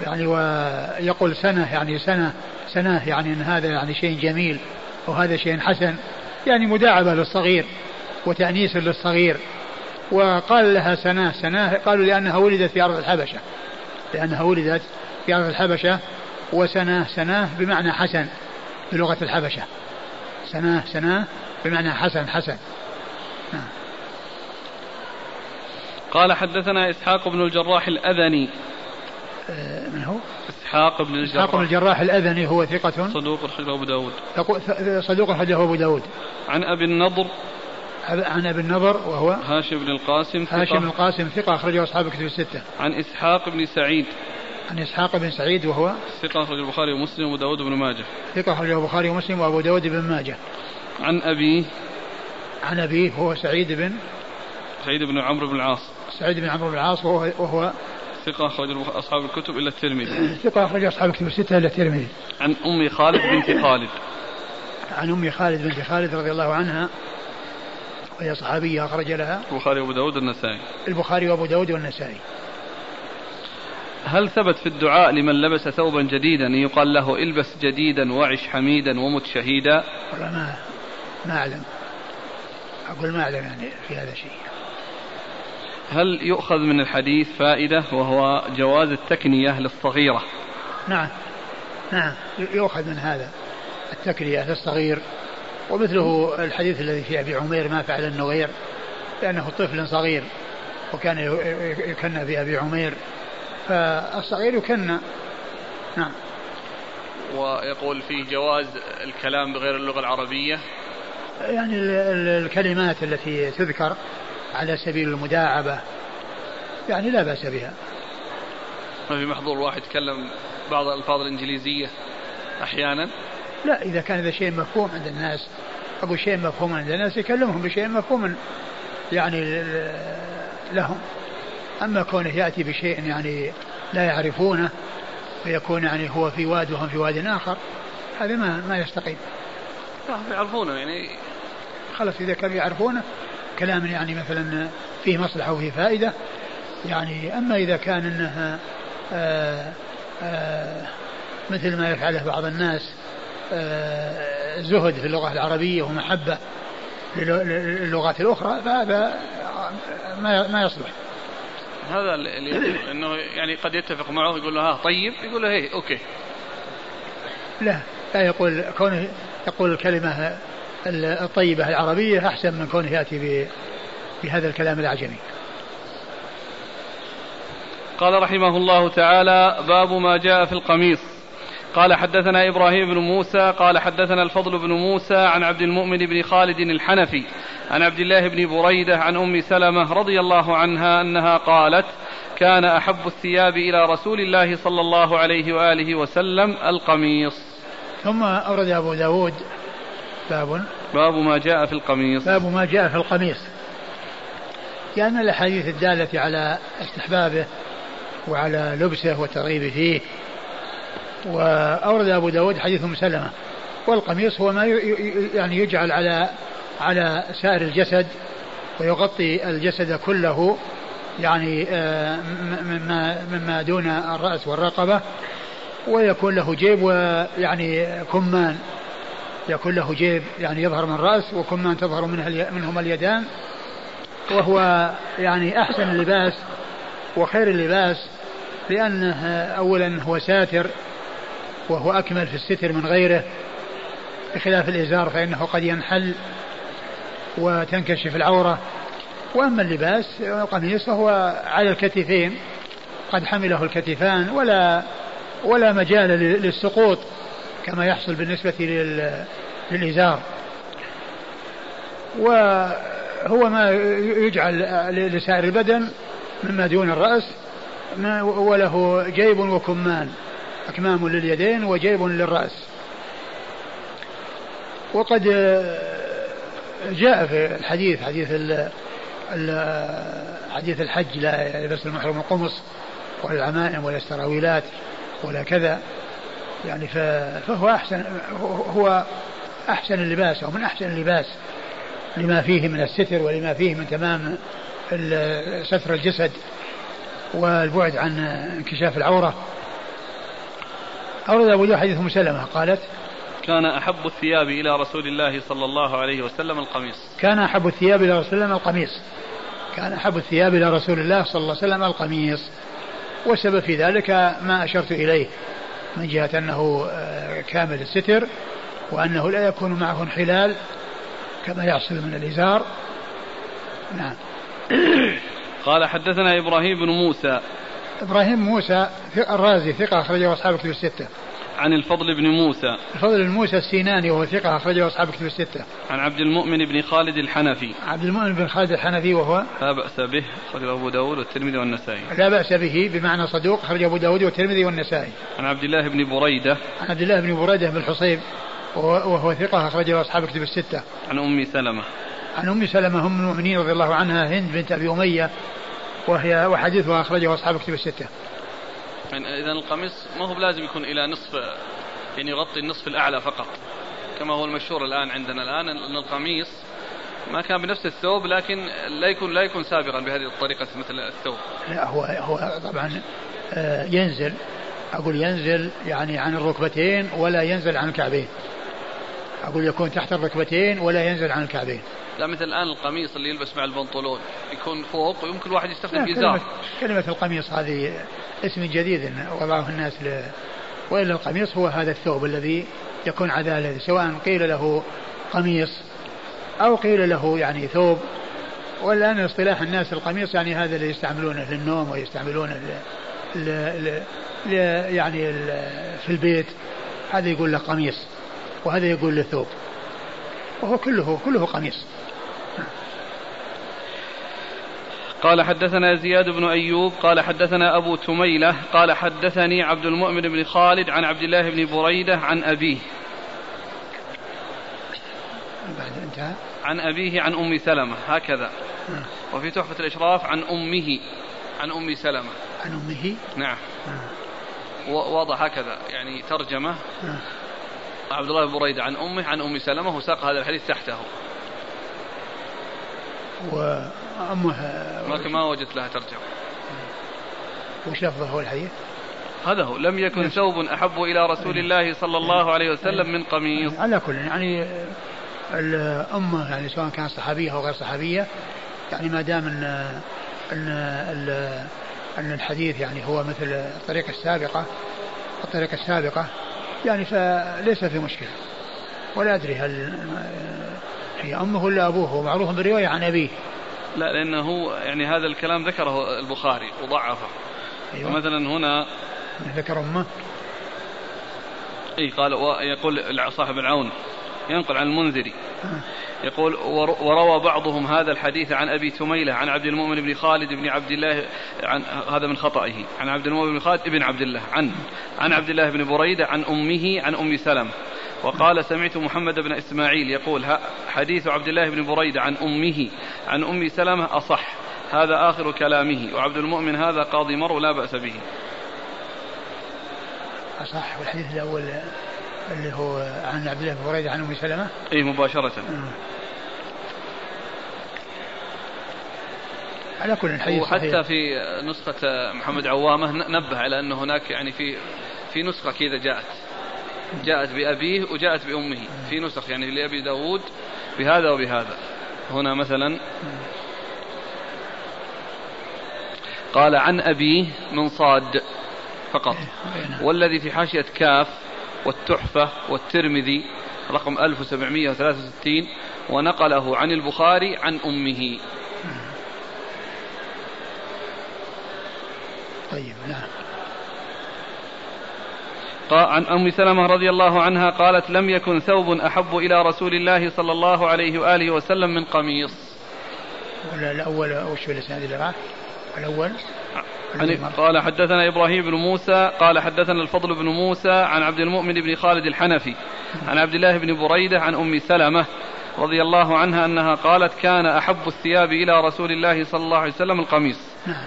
يعني ويقول سنة يعني سنة سنة يعني أن هذا يعني شيء جميل وهذا شيء حسن. يعني مداعبة للصغير وتأنيس للصغير. وقال لها سناه سناه قالوا لأنها ولدت في أرض الحبشة. لأنها ولدت في أرض الحبشة وسناه سناه بمعنى حسن بلغة الحبشة. سناه سناه بمعنى حسن حسن. قال حدثنا إسحاق بن الجراح الأذني. آه، من هو؟ إسحاق بن الجراح. إسحاق بن الجراح الأذني هو ثقة؟ صدوق أخرجه أبو داود. صدوق أخرجه أبو داود. عن أبي النضر عن ابي النضر وهو هاشم بن القاسم ثقة هاشم بن القاسم ثقة أخرجه أصحاب كتب الستة. عن إسحاق بن سعيد عن إسحاق بن سعيد وهو ثقة أخرجه البخاري ومسلم وأبو داود بن ماجه. ثقة أخرجه البخاري ومسلم وأبو داود بن ماجه. عن أبيه عن أبيه هو سعيد بن سعيد بن عمرو بن العاص. سعيد بن عمرو بن العاص وهو وهو ثقة أخرج أصحاب الكتب إلا الترمذي. ثقة أخرج أصحاب الكتب الستة إلا الترمذي. عن أم خالد بنت خالد. عن أم خالد بنت خالد رضي الله عنها وهي صحابية أخرج لها. البخاري وأبو داود والنسائي. البخاري وأبو داود والنسائي. هل ثبت في الدعاء لمن لبس ثوبا جديدا؟ يقال له البس جديدا وعش حميدا ومت شهيدا. والله ما ما أعلم. أقول ما أعلم يعني في هذا شيء. هل يؤخذ من الحديث فائدة وهو جواز التكنية للصغيرة؟ نعم. نعم. يؤخذ من هذا. التكنية للصغير. ومثله الحديث الذي في أبي عمير ما فعل النغير لأنه طفل صغير وكان يكنى في أبي عمير فالصغير يكنى نعم. ويقول فيه جواز الكلام بغير اللغة العربية؟ يعني الكلمات التي تذكر على سبيل المداعبة يعني لا بأس بها. ما في محظور واحد يتكلم بعض الألفاظ الإنجليزية أحيانا؟ لا إذا كان هذا شيء مفهوم عند الناس أقول شيء مفهوم عند الناس يكلمهم بشيء مفهوم يعني لهم. أما كونه يأتي بشيء يعني لا يعرفونه ويكون يعني هو في واد وهم في واد آخر هذا ما ما يستقيم. يعرفونه يعني. خلاص إذا كانوا يعرفونه كلام يعني مثلا فيه مصلحة وفيه فائدة يعني أما إذا كان أنها آآ آآ مثل ما يفعله بعض الناس زهد في اللغة العربية ومحبة للغات الأخرى فهذا ما ما يصلح. هذا اللي إنه يعني قد يتفق معه يقول له ها طيب. يقول له هي أوكي. لا لا يقول كونه يقول الكلمة الطيبة العربية أحسن من كونه يأتي بهذا الكلام الأعجمي قال رحمه الله تعالى باب ما جاء في القميص. قال حدثنا إبراهيم بن موسى قال حدثنا الفضل بن موسى عن عبد المؤمن بن خالد الحنفي عن عبد الله بن بريدة عن أم سلمة رضي الله عنها أنها قالت كان أحب الثياب إلى رسول الله صلى الله عليه وآله وسلم القميص. ثم أورد أبو داود باب باب ما جاء في القميص. باب ما جاء في القميص. لأن يعني الأحاديث الدالة على استحبابه وعلى لبسه والترغيب فيه وأورد أبو داود حديث أم سلمة. والقميص هو ما يعني يجعل على على سائر الجسد ويغطي الجسد كله يعني آه، مما مما دون الرأس والرقبة. ويكون له جيب ويعني كمان يكون له جيب يعني يظهر من الرأس وكمان تظهر منها منهما اليدان. وهو يعني أحسن اللباس وخير اللباس لأنه أولا هو ساتر وهو أكمل في الستر من غيره بخلاف الإزار فإنه قد ينحل وتنكشف العورة. وأما اللباس القميص فهو على الكتفين قد حمله الكتفان ولا ولا مجال للسقوط كما يحصل بالنسبة للإزار. وهو ما يجعل لسائر البدن مما دون الرأس وله جيب وكمان. أكمام لليدين وجيب للرأس. وقد جاء في الحديث حديث حديث الحج لا يلبس المحرم القمص ولا العمائم ولا السراويلات ولا كذا. يعني فهو أحسن هو أحسن اللباس أو من أحسن اللباس لما فيه من الستر ولما فيه من تمام ستر الجسد والبعد عن انكشاف العورة. أورد أبو حديث أم سلمة قالت كان أحب الثياب إلى رسول الله صلى الله عليه وسلم القميص. كان أحب الثياب إلى رسول الله القميص. كان أحب الثياب إلى رسول الله صلى الله عليه وسلم القميص. والسبب في ذلك ما أشرت إليه من جهة أنه آه، كامل الستر وأنه لا يكون معه انحلال كما يحصل من الإزار. نعم. قال حدثنا إبراهيم بن موسى إبراهيم موسى الرازي ثقة أخرجه أصحاب كتب الستة. عن الفضل بن موسى. الفضل بن موسى السيناني وهو ثقة أخرجه أصحاب كتب الستة. عن عبد المؤمن بن خالد الحنفي. عبد المؤمن بن خالد الحنفي وهو لا بأس به أخرجه أبو داود والترمذي والنسائي. لا بأس به بمعنى صدوق أخرجه أبو داود والترمذي والنسائي. عن عبد الله بن بريدة. عن عبد الله بن بريدة بن الحصيب وهو ثقة أخرجه أصحاب كتب الستة. عن أم سلمة. عن أم سلمة أم المؤمنين رضي الله عنها هند بنت أبي أمية وهي وحديثها أخرجه أصحاب كتب الستة. يعني إذا القميص ما هو بلازم يكون إلى نصف يعني يغطي النصف الأعلى فقط. كما هو المشهور الآن عندنا الآن أن القميص ما كان بنفس الثوب لكن لا يكون لا يكون سابقا بهذه الطريقة مثل الثوب. لا هو هو طبعا آه، ينزل. أقول ينزل يعني عن الركبتين ولا ينزل عن الكعبين. أقول يكون تحت الركبتين ولا ينزل عن الكعبين. لا مثل الآن القميص اللي يلبس مع البنطلون يكون فوق ويمكن الواحد يستخدم إزار كلمة, كلمة القميص هذه اسم جديد وضعه الناس ل... وإلا القميص هو هذا الثوب الذي يكون عدالة سواء قيل له قميص أو قيل له يعني ثوب. والآن اصطلاح الناس القميص يعني هذا اللي يستعملونه للنوم ويستعملونه ل... ل... ل... يعني ل... في البيت. هذا يقول له قميص. وهذا يقول له ثوب وهو كله كله قميص. قال حدثنا زياد بن أيوب قال حدثنا أبو تميلة قال حدثني عبد المؤمن بن خالد عن عبد الله بن بريدة عن أبيه. بعد انتهى. عن أبيه عن أم سلمة هكذا. وفي تحفة الإشراف عن أمه عن أم سلمة. عن أمه؟ نعم. واضح هكذا يعني ترجمة. عبد الله بن بريدة عن أمه عن أم سلمة وساق هذا الحديث تحته. وأمه لكن ما وجدت لها ترجمة وش لفظه هو الحديث؟ هذا هو. لم يكن ثوب أحب إلى رسول الله صلى الله عليه وسلم من قميص. على كل يعني الأمة يعني سواء كانت صحابية أو غير صحابية يعني ما دام أن أن أن الحديث يعني هو مثل الطريقة السابقة الطريقة السابقة يعني فليس في مشكلة. ولا أدري هل هي أمه ولا أبوه هو معروف بالرواية عن أبيه. لا لأنه يعني هذا الكلام ذكره البخاري وضعفه. أيوة. مثلا هنا ذكر أمه؟ إي قال يقول صاحب العون ينقل عن المنذري. يقول وروى بعضهم هذا الحديث عن أبي تميلة عن عبد المؤمن بن خالد بن عبد الله عن هذا من خطئه عن عبد المؤمن بن خالد بن عبد الله عن عن عبد الله بن بريدة عن أمه عن أم سلمه وقال سمعت محمد بن إسماعيل يقول حديث عبد الله بن بريدة عن أمه عن أم سلمة أصح هذا آخر كلامه وعبد المؤمن هذا قاضي مر لا بأس به. أصح والحديث الأول اللي هو عن عبد الله بن بريدة عن أم سلمة؟ أي مباشرة. آه. على كل الحديث وحتى في نسخة محمد عوامة نبه على أن هناك يعني في في نسخة كذا جاءت. جاءت بأبيه وجاءت بأمه. في نسخ يعني لأبي داود بهذا وبهذا. هنا مثلا قال عن أبيه من صاد فقط. إيه، نعم. والذي في حاشية كاف والتحفة والترمذي رقم 1763 ونقله عن البخاري عن أمه. طيب نعم. عن أم سلمة رضي الله عنها قالت لم يكن ثوب أحب إلى رسول الله صلى الله عليه وآله وسلم من قميص. ولا الأول وش في الإسناد اللي الأول؟ قال حدثنا إبراهيم بن موسى قال حدثنا الفضل بن موسى عن عبد المؤمن بن خالد الحنفي عن عبد الله بن بريدة عن أم سلمة رضي الله عنها أنها قالت كان أحب الثياب إلى رسول الله صلى الله عليه وسلم القميص. نعم.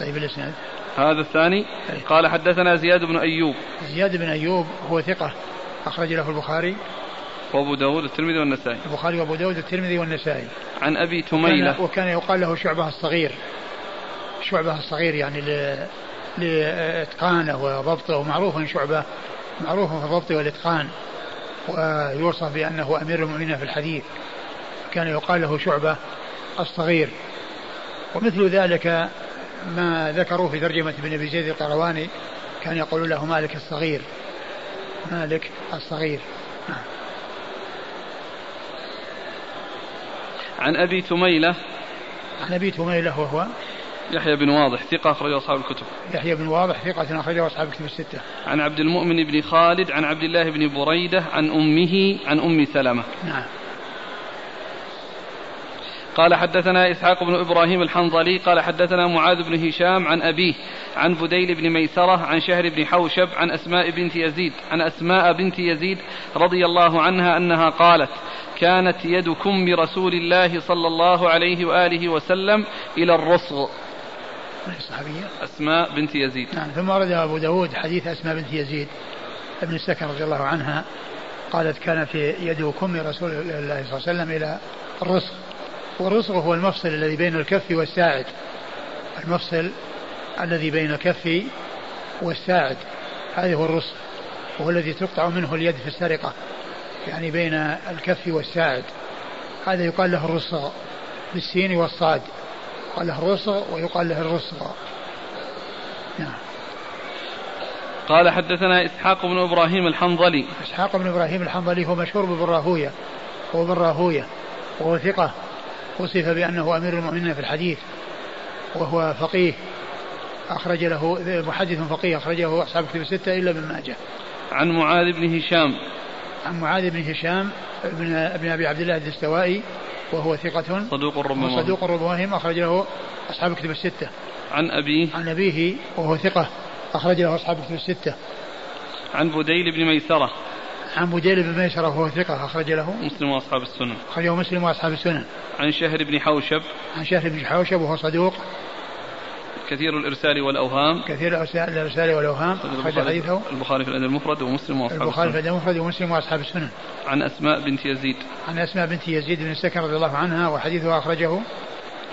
طيب الإسناد. هذا الثاني. قال حدثنا زياد بن أيوب. زياد بن أيوب هو ثقة أخرج له البخاري. وأبو داود الترمذي والنسائي. البخاري وأبو داود الترمذي والنسائي. عن أبي تميلة. وكان, وكان يقال له شعبة الصغير. شعبة الصغير يعني لإتقانه وضبطه ومعروف شعبة معروف في الضبط والإتقان. ويوصف بأنه أمير المؤمنين في الحديث. كان يقال له شعبة الصغير. ومثل ذلك ما ذكروا في ترجمة ابن أبي زيد القرواني كان يقول له مالك الصغير. مالك الصغير. عن أبي تميلة عن أبي تميلة وهو يحيى بن واضح ثقة أخرجه أصحاب الكتب. يحيى بن واضح ثقة أخرجه أصحاب الكتب الستة. عن عبد المؤمن بن خالد عن عبد الله بن بريدة عن أمه عن أم سلمة. نعم. قال حدثنا إسحاق بن إبراهيم الحنظلي قال حدثنا معاذ بن هشام عن أبيه عن بديل بن ميسرة عن شهر بن حوشب عن أسماء بنت يزيد عن أسماء بنت يزيد رضي الله عنها أنها قالت كانت يد كم رسول الله صلى الله عليه وآله وسلم إلى الرصغ الصحابية؟ أسماء بنت يزيد. نعم ثم ورد أبو داود حديث أسماء بنت يزيد. ابن السكن رضي الله عنها قالت كان في يد كم رسول الله صلى الله عليه وسلم إلى الرصغ والرصغ هو المفصل الذي بين الكف والساعد. المفصل الذي بين الكف والساعد. هذا هو الرصغ وهو الذي تقطع منه اليد في السرقة. يعني بين الكف والساعد. هذا يقال له الرصغ بالسين والصاد. يقال له الرصغ ويقال له الرصغ نعم. قال حدثنا إسحاق بن إبراهيم الحنظلي. إسحاق بن إبراهيم الحنظلي هو مشهور ببراهوية هو براهوية وهو ثقة وصف بأنه أمير المؤمنين في الحديث وهو فقيه. أخرج له محدث فقيه أخرجه أصحاب كتب الستة إلا ابن ماجه. عن معاذ بن هشام. عن معاذ بن هشام بن ابن أبي عبد الله الدستوائي وهو ثقة. صدوق ربما صدوق ربما أخرج له أصحاب كتب الستة. عن أبيه. عن أبيه وهو ثقة أخرج له أصحاب كتب الستة. عن بديل بن ميسرة. عن بديل بن ميسرة وهو ثقة أخرج له. مسلم وأصحاب السنن. أخرجه مسلم وأصحاب السنن. عن شهر بن حوشب. عن شهر بن حوشب وهو صدوق. كثير الإرسال والأوهام. كثير الإرسال والأوهام. أخرج حديثه. البخاري في الأدب المفرد ومسلم وأصحاب البخاري في الأدب المفرد ومسلم وأصحاب السنن. عن أسماء بنت يزيد. عن أسماء بنت يزيد بن السكن رضي الله عنها وحديثها أخرجه.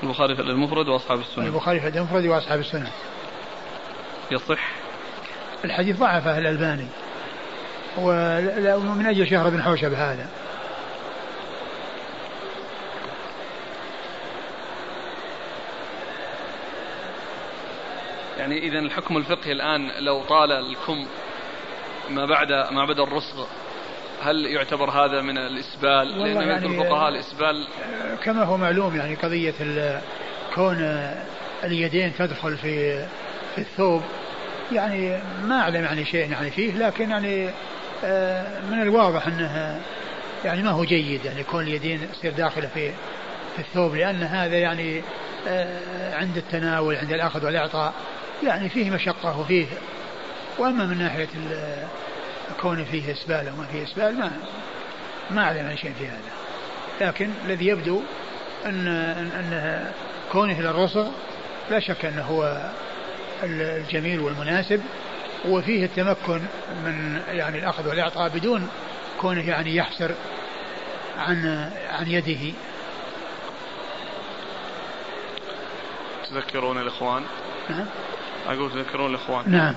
البخاري في الأدب المفرد وأصحاب السنن. البخاري في الأدب المفرد وأصحاب السنن. يصح. الحديث ضعفه الألباني. ومن أجل شهر بن حوشب هذا. يعني إذا الحكم الفقهي الآن لو طال الكم ما بعد ما بدا الرصغ هل يعتبر هذا من الإسبال؟ لأن يعني الفقهاء الإسبال كما هو معلوم يعني قضية كون اليدين تدخل في في الثوب يعني ما أعلم يعني شيء يعني فيه لكن يعني آه، من الواضح أنه يعني ما هو جيد يعني كون اليدين تصير داخلة في في الثوب لأن هذا يعني آه، عند التناول عند الأخذ والإعطاء يعني فيه مشقة وفيه وأما من ناحية كون فيه إسبال أو ما فيه إسبال ما ما أعلم عن شيء في هذا. لكن الذي يبدو أن أن كونه إلى الرصغ لا شك أنه هو الجميل والمناسب وفيه التمكن من يعني الأخذ والإعطاء بدون كونه يعني يحسر عن عن يده. تذكرون الإخوان نعم. أقول تذكرون الإخوان. نعم.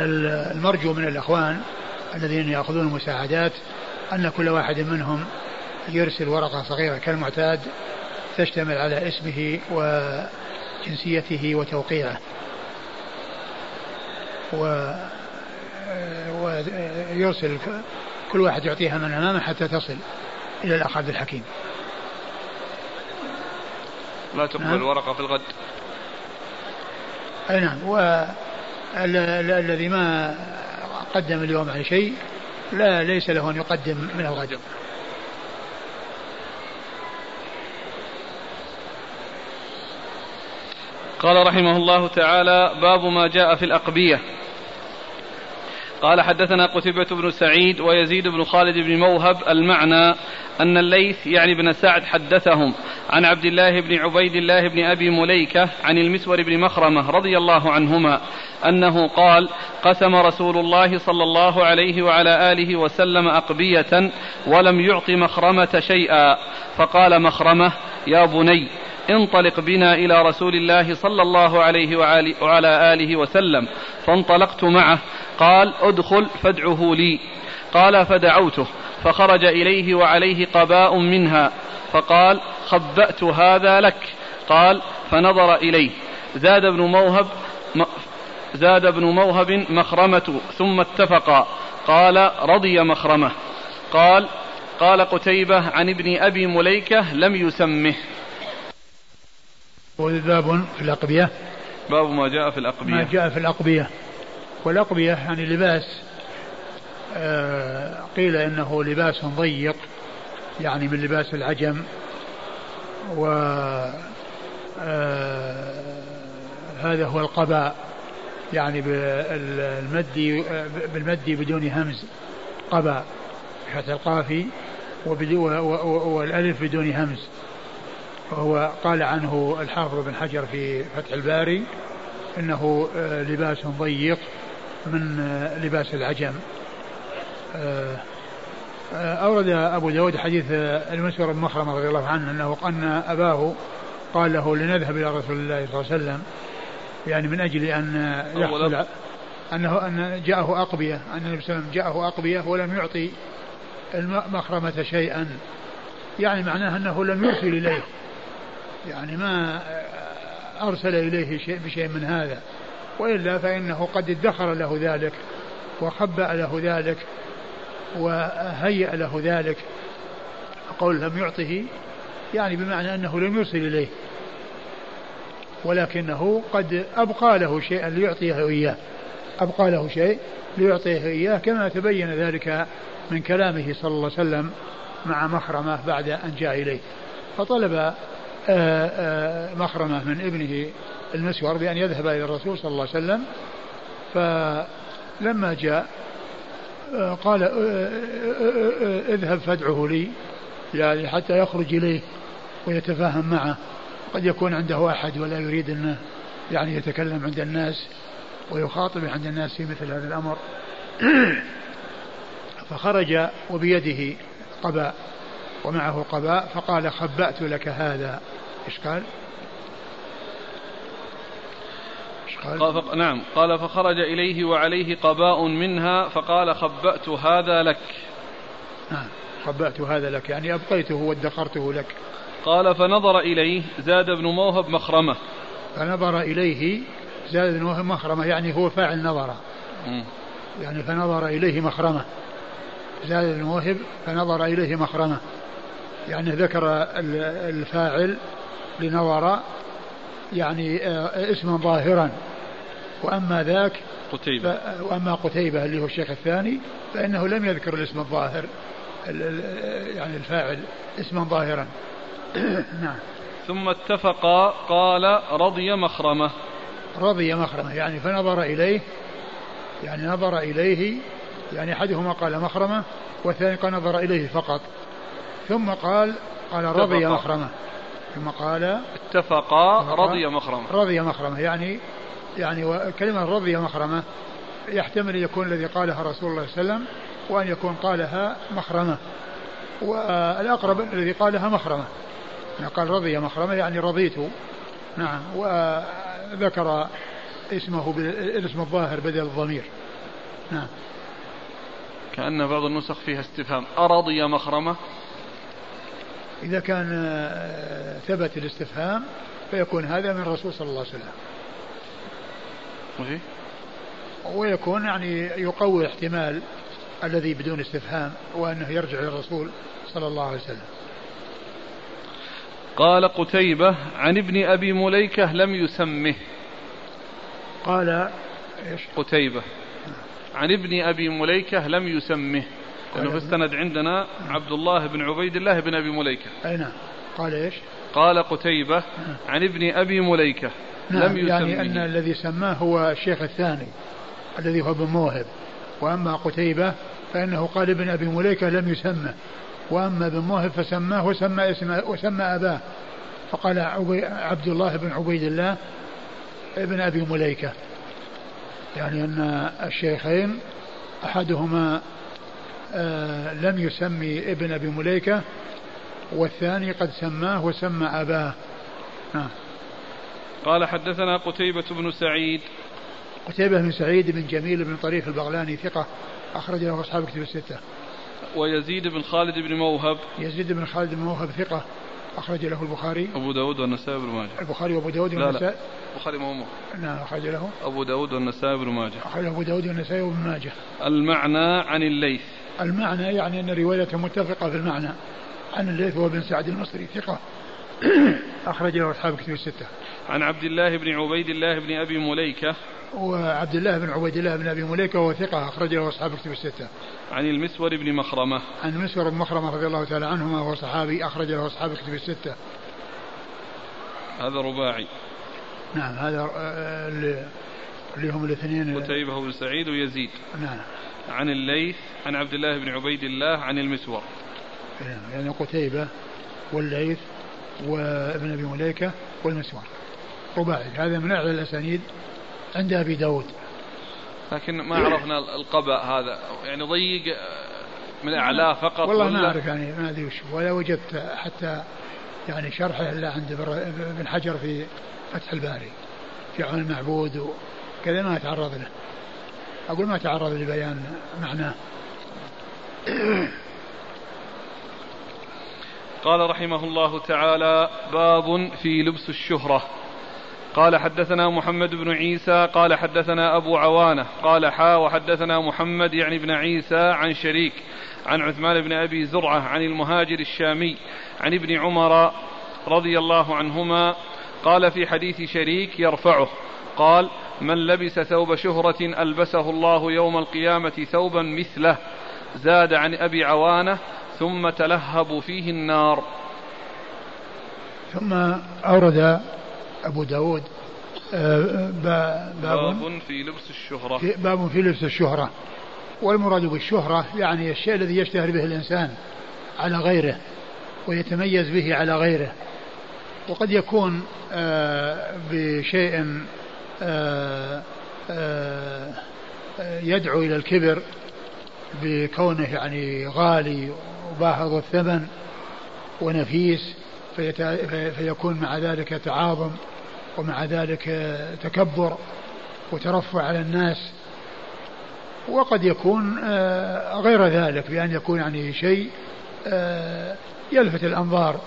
المرجو من الإخوان الذين يأخذون المساعدات أن كل واحد منهم يرسل ورقة صغيرة كالمعتاد تشتمل على اسمه وجنسيته وتوقيعه. و ويرسل كل واحد يعطيها من أمامه حتى تصل إلى الأخ عبد الحكيم. لا تقبل نعم. ورقة في الغد. أي نعم. والذي ما قدم اليوم على شيء لا ليس له أن يقدم من الغد. قال رحمه الله تعالى باب ما جاء في الأقبية. قال حدثنا قتيبة بن سعيد ويزيد بن خالد بن موهب المعنى أن الليث يعني بن سعد حدثهم عن عبد الله بن عبيد الله بن أبي مليكة عن المسور بن مخرمة رضي الله عنهما أنه قال قسم رسول الله صلى الله عليه وعلى آله وسلم أقبية ولم يعط مخرمة شيئا. فقال مخرمة يا بني انطلق بنا إلى رسول الله صلى الله عليه وعلى آله وسلم. فانطلقت معه قال ادخل فادعه لي. قال فدعوته فخرج إليه وعليه قباء منها فقال خبأت هذا لك. قال فنظر إليه. زاد بن موهب زاد بن موهب مخرمة ثم اتفقا. قال رضي مخرمة. قال قال قتيبة عن ابن أبي مليكة لم يسمه. باب في الأقبية. باب ما جاء في الأقبية. ما جاء في الأقبية. والأقبية يعني لباس آه قيل إنه لباس ضيق يعني من لباس العجم و آه هذا هو القباء يعني بالمد بالمد بدون همز قباء بفتح القافي والألف بدون همز. وهو قال عنه الحافظ بن حجر في فتح الباري إنه آه، لباس ضيق من آه، لباس العجم. آه، أورد أبو داود حديث المسور بن مخرمة رضي الله عنه أنه أن أباه قال له لنذهب إلى رسول الله صلى الله عليه وسلم يعني من أجل أن يحصل أنه أن جاءه أقبية أن النبي صلى الله عليه وسلم جاءه أقبية ولم يعطي المخرمة شيئا. يعني معناه أنه لم يرسل إليه. يعني ما أرسل إليه شيء بشيء من هذا. وإلا فإنه قد ادخر له ذلك وخبأ له ذلك وهيأ له ذلك. قول لم يعطه يعني بمعنى أنه لم يرسل إليه ولكنه قد أبقى له شيئا ليعطيه إياه. أبقى له شيء ليعطيه إياه كما تبين ذلك من كلامه صلى الله عليه وسلم مع مخرمة بعد أن جاء إليه. فطلب آه، آه، مخرمة من ابنه المسور بأن يذهب إلى الرسول صلى الله عليه وسلم فلما جاء آه، قال اذهب فادعه لي يعني حتى يخرج إليه ويتفاهم معه. قد يكون عنده أحد ولا يريد أنه يعني يتكلم عند الناس ويخاطب عند الناس في مثل هذا الأمر. فخرج وبيده قباء ومعه قباء فقال خبأت لك هذا. إيش قال؟ قال؟ قال نعم. قال فخرج إليه وعليه قباء منها فقال خبأت هذا لك. نعم. خبأت هذا لك يعني أبقيته وادخرته لك. قال فنظر إليه زاد بن موهب مخرمة. فنظر إليه زاد بن موهب مخرمة يعني هو فاعل نظر. يعني فنظر إليه مخرمة. زاد بن موهب فنظر إليه مخرمة. يعني ذكر الفاعل لنظر يعني آه، اسما ظاهرا. وأما ذاك قتيبة. وأما قتيبة اللي هو الشيخ الثاني فإنه لم يذكر الاسم الظاهر يعني الفاعل اسما ظاهرا. نعم. ثم اتفقا قال رضي مخرمة. رضي مخرمة يعني فنظر إليه يعني نظر إليه يعني أحدهما قال مخرمة والثاني قال نظر إليه فقط. ثم قال قال رضي مخرمة ثم قال اتفقا رضي مخرمة. رضي مخرمة يعني يعني كلمة رضي مخرمة يحتمل يكون الذي قالها رسول الله صلى الله عليه وسلم وأن يكون قالها مخرمة. والأقرب الذي قالها مخرمة. يعني قال رضي مخرمة يعني رضيت. نعم. وذكر اسمه بالاسم الظاهر بدل الضمير. نعم. كأن بعض النسخ فيها استفهام. أرضي مخرمة؟ إذا كان آه، ثبت الاستفهام فيكون هذا من الرسول صلى الله عليه وسلم. ويكون يعني يقوي احتمال الذي بدون استفهام وأنه يرجع للرسول صلى الله عليه وسلم. قال قتيبة عن ابن أبي مليكة لم يسمه. قال إيش؟ قتيبة عن ابن أبي مليكة لم يسمه. لأنه في السند عندنا عبد الله بن عبيد الله بن أبي مليكة. أي نعم. قال إيش؟ قال قتيبة عن ابن أبي مليكة. نعم لم يسمه يعني أن الذي سماه هو الشيخ الثاني الذي هو ابن موهب. وأما قتيبة فإنه قال ابن أبي مليكة لم يسمى وأما ابن موهب فسماه وسمى اسم وسمى أباه. فقال عبد الله بن عبيد الله ابن أبي مليكة. يعني أن الشيخين أحدهما آه لم يسمي ابن أبي مليكة والثاني قد سماه وسمى أباه. نعم. قال حدثنا قتيبة بن سعيد. قتيبة بن سعيد بن جميل بن طريف البغلاني ثقة أخرج له أصحاب كتب الستة. ويزيد بن خالد بن موهب. يزيد بن خالد بن موهب ثقة أخرج له البخاري. أبو داود والنسائي بن ماجه. البخاري وأبو داود والنسائي؟ البخاري ما نعم أخرج له. أبو داود والنسائي بن ماجه. أخرج أبو داود والنسائي بن ماجه. المعنى عن الليث. المعنى يعني أن روايته متفقة في المعنى. عن الليث هو بن سعد المصري ثقة. أخرج له أصحاب كتب الستة. عن عبد الله بن عبيد الله بن أبي مليكة وعبد الله بن عبيد الله بن أبي مليكة وهو ثقة اخرج له أصحاب كتب الستة. عن المسور بن مخرمة. عن المسور بن مخرمة رضي الله تعالى عنهما وهو صحابي اخرج له أصحاب كتب الستة. هذا رباعي. نعم هذا آه، اللي هم الاثنين قتيبة بن سعيد ويزيد. نعم. عن الليث عن عبد الله بن عبيد الله عن المسور. نعم، يعني قتيبة والليث وابن أبي مليكة والمسور. رباعي هذا من أعلى الأسانيد عند أبي داود. لكن ما عرفنا القبأ هذا. يعني ضيق من أعلاه فقط والله ما أعرف يعني ما أدري وش. ولا وجدت حتى يعني شرحه إلا عند ابن حجر في فتح الباري في عون المعبود وكذا ما تعرض له أقول ما تعرض لبيان معناه. قال رحمه الله تعالى باب في لبس الشهرة. قال حدثنا محمد بن عيسى قال حدثنا أبو عوانة قال حا وحدثنا محمد يعني بن عيسى عن شريك عن عثمان بن أبي زرعة عن المهاجر الشامي عن ابن عمر رضي الله عنهما قال في حديث شريك يرفعه قال من لبس ثوب شهرة ألبسه الله يوم القيامة ثوبا مثله زاد عن أبي عوانة ثم تلهب فيه النار. ثم أورد أبو داود آه، باب, باب في لبس الشهرة. في باب في لبس الشهرة. والمراد بالشهرة يعني الشيء الذي يشتهر به الإنسان على غيره ويتميز به على غيره. وقد يكون آه، بشيء آه، يدعو إلى الكبر بكونه يعني غالي وباهظ الثمن ونفيس فيكون مع ذلك تعاظم. ومع ذلك تكبر وترفع على الناس. وقد يكون آه، غير ذلك بأن يكون يعني شيء آه، يلفت الأنظار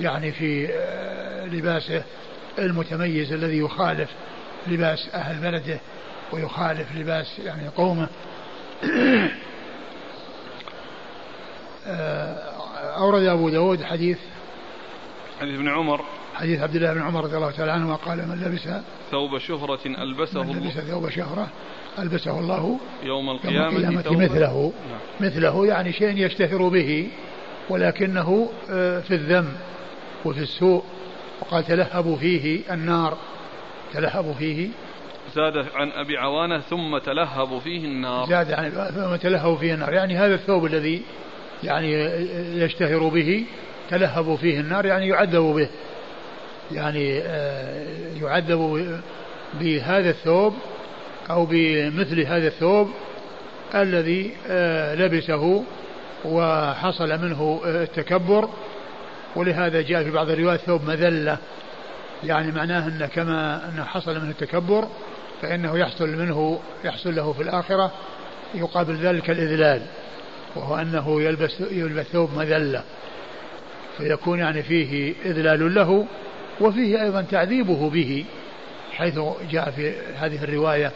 يعني في آه، لباسه المتميز الذي يخالف لباس أهل بلده ويخالف لباس يعني قومه. أورد أبو داود حديث حديث ابن عمر. حديث عبد الله بن عمر رضي الله تعالى عنه قال من لبس ثوب شهرة ألبسه من لبس ثوب شهرة ألبسه الله يوم القيامة, يوم القيامة مثله نعم. مثله يعني شيء يشتهر به ولكنه آه، في الذم وفي السوء. وقال تلهبوا فيه النار. تلهبوا فيه. زاد عن أبي عوانة ثم تلهبوا فيه النار. زاد عن ثم تلهبوا فيه النار. يعني هذا الثوب الذي يعني يشتهر به تلهبوا فيه النار يعني يعذبوا به. يعني آه، يعذب بهذا الثوب أو بمثل هذا الثوب الذي آه، لبسه وحصل منه آه، التكبر. ولهذا جاء في بعض الروايات ثوب مذلة. يعني معناه أنه كما أنه حصل منه التكبر فإنه يحصل منه يحصل له في الآخرة يقابل ذلك الإذلال وهو أنه يلبس يلبس ثوب مذلة فيكون يعني فيه إذلال له. وفيه أيضا تعذيبه به حيث جاء في هذه الرواية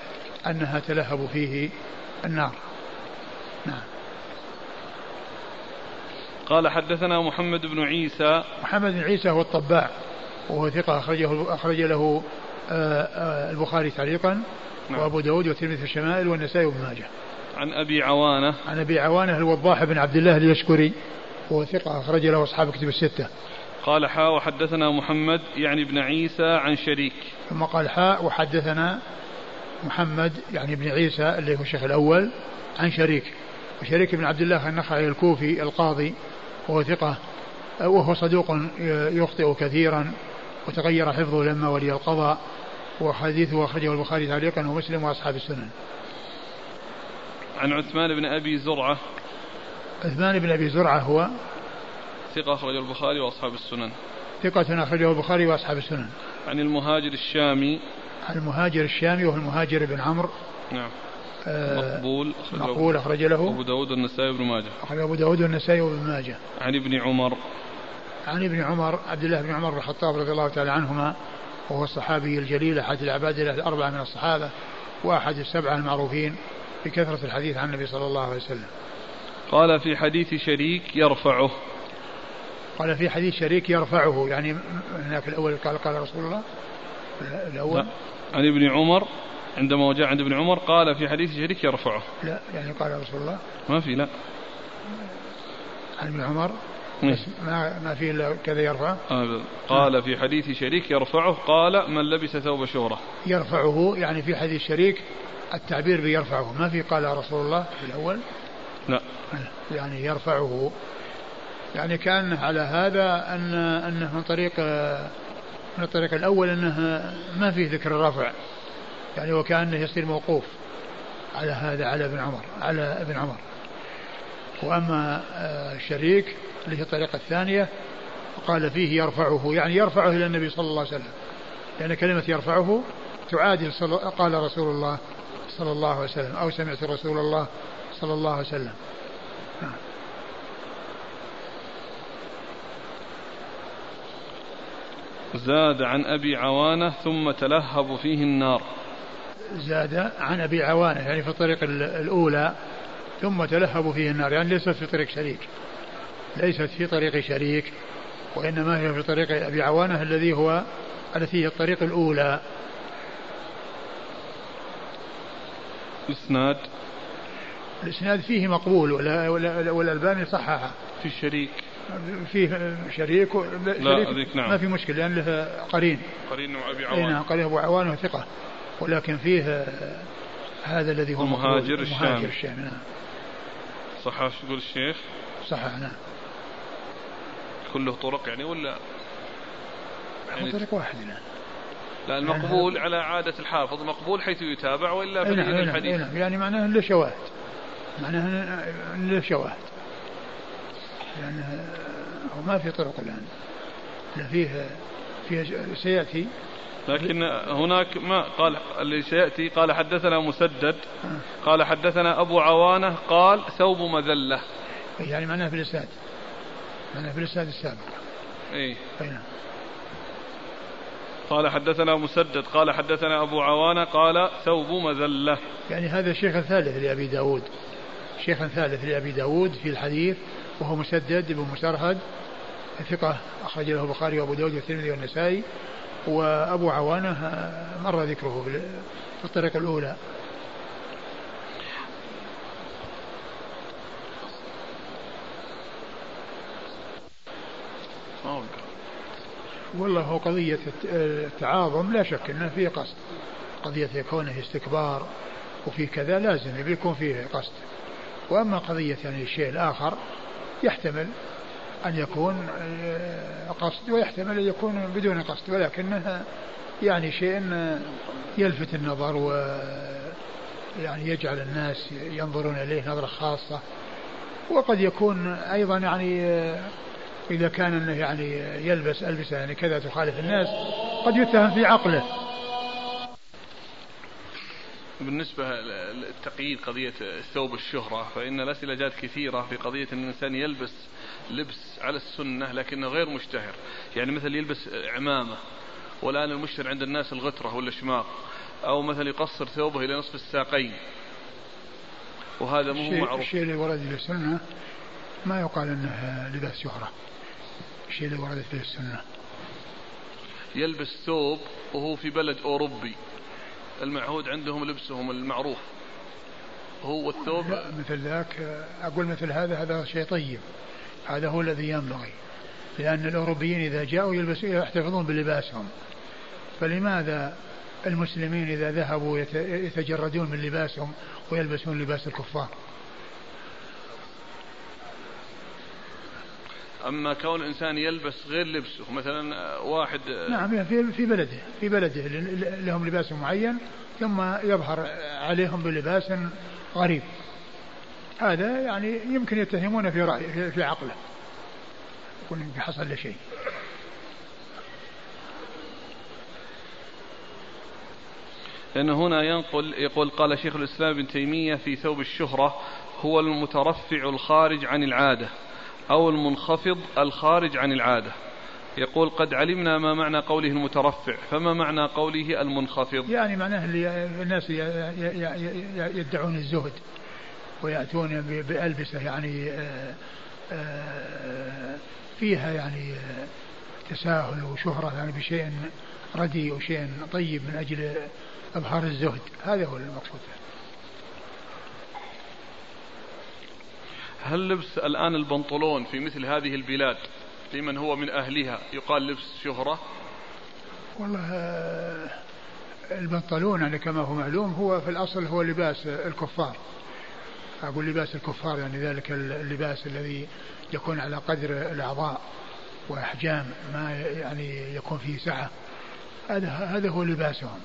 أنها تلهب فيه النار. نعم. قال حدثنا محمد بن عيسى. محمد بن عيسى هو الطباع وهو ثقة أخرجه أخرج له آه، آه، البخاري تعليقا نعم. وأبو داود والترمذي في الشمائل والنسائي وابن ماجه. عن أبي عوانة. عن أبي عوانة الوضاح بن عبد الله اليشكري وهو ثقة أخرج له أصحاب كتب الستة. قال حاء وحدثنا محمد يعني ابن عيسى عن شريك. ثم قال حاء وحدثنا محمد يعني ابن عيسى اللي هو الشيخ الأول عن شريك. وشريك بن عبد الله النخعي الكوفي القاضي وهو ثقة وهو صدوق يخطئ كثيرا وتغير حفظه لما ولي القضاء وحديثه أخرجه البخاري تعليقا ومسلم وأصحاب السنن. عن عثمان بن أبي زرعة. عثمان بن أبي زرعة هو ثقة أخرجه البخاري وأصحاب السنن. ثقة أخرجه البخاري وأصحاب السنن. عن المهاجر الشامي. المهاجر الشامي وهو المهاجر بن عمرو. نعم. آه مقبول مقبول أخرج له. أبو داود والنسائي وابن ماجه. أخرج أبو داود والنسائي وابن ماجه. عن ابن عمر. عن ابن عمر عبد الله بن عمر بن الخطاب رضي الله تعالى عنهما وهو الصحابي الجليل أحد العباد الأربعة من الصحابة وأحد السبعة المعروفين بكثرة الحديث عن النبي صلى الله عليه وسلم. قال في حديث شريك يرفعه. قال في حديث شريك يرفعه. يعني هناك الأول قال قال رسول الله. الأول. لا. عن ابن عمر عندما جاء عند ابن عمر قال في حديث شريك يرفعه. لا يعني قال رسول الله. ما في لا. عن ابن عمر. إيه. ما ما في إلا كذا يرفعه قال في حديث شريك يرفعه. قال من لبس ثوب شهرة يرفعه يعني في حديث شريك التعبير بيرفعه. ما في قال رسول الله في الأول. لا. يعني يرفعه. يعني كان على هذا أن أنه من طريق من الطريق الأول أنه ما فيه ذكر الرفع. يعني وكأنه يصير موقوف على هذا على ابن عمر على ابن عمر. وأما الشريك اللي هي الطريقة الثانية قال فيه يرفعه يعني يرفعه إلى النبي صلى الله عليه وسلم. لأن كلمة يرفعه تعادل قال رسول الله صلى الله عليه وسلم أو سمعت رسول الله صلى الله عليه وسلم. زاد عن أبي عوانة ثم تلهب فيه النار. زاد عن أبي عوانة يعني في الطريق الأولى ثم تلهب فيه النار يعني ليست في طريق شريك. ليست في طريق شريك وإنما هي في طريق أبي عوانة الذي هو التي هي الطريق الأولى. إسناد الإسناد فيه مقبول ولا والألباني صححه. في الشريك. فيه شريك لا شريك. نعم. ما في مشكلة لأن له قرين. قرين أبي عوانة نعم قرين أبو عوانة ثقة ولكن فيه هذا الذي هو المهاجر الشامي المهاجر الشامي نعم. صح يقول الشيخ؟ صحح نعم. كله طرق يعني ولا؟ يعني طريق واحد نعم. لا المقبول على عادة الحافظ مقبول حيث يتابع وإلا في نعم الحديث. نعم. يعني معناه له شواهد. معناه له شواهد. يعني هو ما في طرق الآن. لا فيه فيه سيأتي. لكن هناك ما قال اللي سيأتي قال حدثنا مسدد. قال حدثنا أبو عوانة قال ثوب مذلة. يعني معناه في الإسناد. معناه في الإسناد السابق. إيه. أي نعم. قال حدثنا مسدد. قال حدثنا أبو عوانة قال ثوب مذلة. يعني هذا الشيخ الثالث لأبي داود. شيخ ثالث لأبي داود في الحديث وهو مسدد بن مسرهد ثقة أخرج له البخاري وأبو داود والترمذي والنسائي وأبو عوانة مر ذكره في الطريقة الأولى. والله هو قضية التعاظم لا شك أنه فيه قصد. قضية يكونه استكبار وفي كذا لازم يكون فيه قصد. وأما قضية يعني الشيء الآخر يحتمل أن يكون آه، قصد ويحتمل أن يكون بدون قصد ولكنها يعني شيء يلفت النظر و يعني يجعل الناس ينظرون إليه نظرة خاصة. وقد يكون أيضا يعني آه، إذا كان أنه يعني يلبس ألبسة يعني كذا تخالف الناس قد يتهم في عقله. بالنسبة للتقييد قضية ثوب الشهرة فإن الأسئلة جاءت كثيرة في قضية أن الإنسان يلبس لبس على السنة لكنه غير مشتهر. يعني مثل يلبس عمامة والآن المشتهر عند الناس الغترة ولا الشماغ أو مثلا يقصر ثوبه إلى نصف الساقين. وهذا مو معروف. الشيء اللي ورد في السنة ما يقال أنه لباس شهرة. الشيء اللي وردت في السنة. يلبس ثوب وهو في بلد أوروبي. المعهود عندهم لبسهم المعروف. هو الثوب مثل ذاك أقول مثل هذا هذا شيء طيب. هذا هو الذي ينبغي. لأن الأوروبيين إذا جاءوا يلبسوا يحتفظون بلباسهم. فلماذا المسلمين إذا ذهبوا يتجردون من لباسهم ويلبسون لباس الكفار؟ أما كون الإنسان يلبس غير لبسه مثلا واحد نعم في في بلده في بلده لهم لباس معين ثم يظهر عليهم بلباس غريب. هذا يعني يمكن يتهمون في رأي في عقله يكون حصل له شيء. لأن هنا ينقل يقول قال شيخ الإسلام ابن تيمية في ثوب الشهرة هو المترفع الخارج عن العادة. أو المنخفض الخارج عن العادة. يقول قد علمنا ما معنى قوله المترفع فما معنى قوله المنخفض؟ يعني معناه الناس يدعون الزهد ويأتون بألبسة يعني آه، آه، فيها يعني آه، تساهل وشهرة يعني بشيء رديء وشيء طيب من أجل إظهار الزهد. هذا هو المقصود. هل لبس الآن البنطلون في مثل هذه البلاد لمن هو من أهلها؟ يقال لبس شهرة. والله البنطلون يعني كما هو معلوم هو في الأصل هو لباس الكفار. أقول لباس الكفار يعني ذلك اللباس الذي يكون على قدر الأعضاء وأحجام ما يعني يكون فيه سعة. هذا هذا هو لباسهم.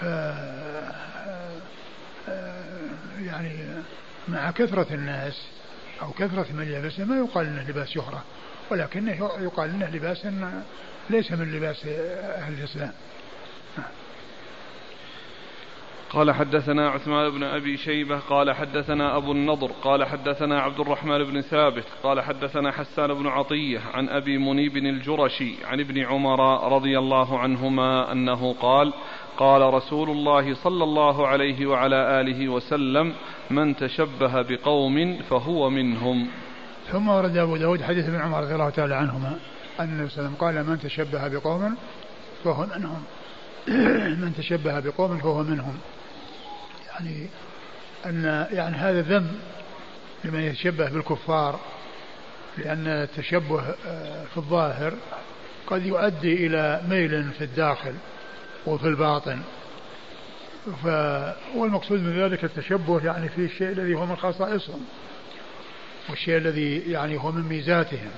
ف يعني مع كثرة الناس أو كثرة من يلبسه ما يقال إنه لباس شهرة ولكنه يقال إنه لباس ليس من لباس أهل الإسلام. قال حدثنا عثمان بن أبي شيبة قال حدثنا أبو النضر قال حدثنا عبد الرحمن بن ثابت قال حدثنا حسان بن عطية عن أبي منيب الجرشي عن ابن عمر رضي الله عنهما أنه قال قال رسول الله صلى الله عليه وعلى آله وسلم من تشبه بقوم فهو منهم. ثم ورد أبو داود حديث ابن عمر رضي الله تعالى عنهما أن النبي صلى الله عليه وسلم قال من تشبه بقوم فهو منهم. من تشبه بقوم فهو منهم. يعني أن يعني هذا ذم لمن يتشبه بالكفار لأن التشبه آه، في الظاهر قد يؤدي إلى ميل في الداخل وفي الباطن. ف والمقصود من ذلك التشبه يعني في الشيء الذي هو من خصائصهم والشيء الذي يعني هو من ميزاتهم.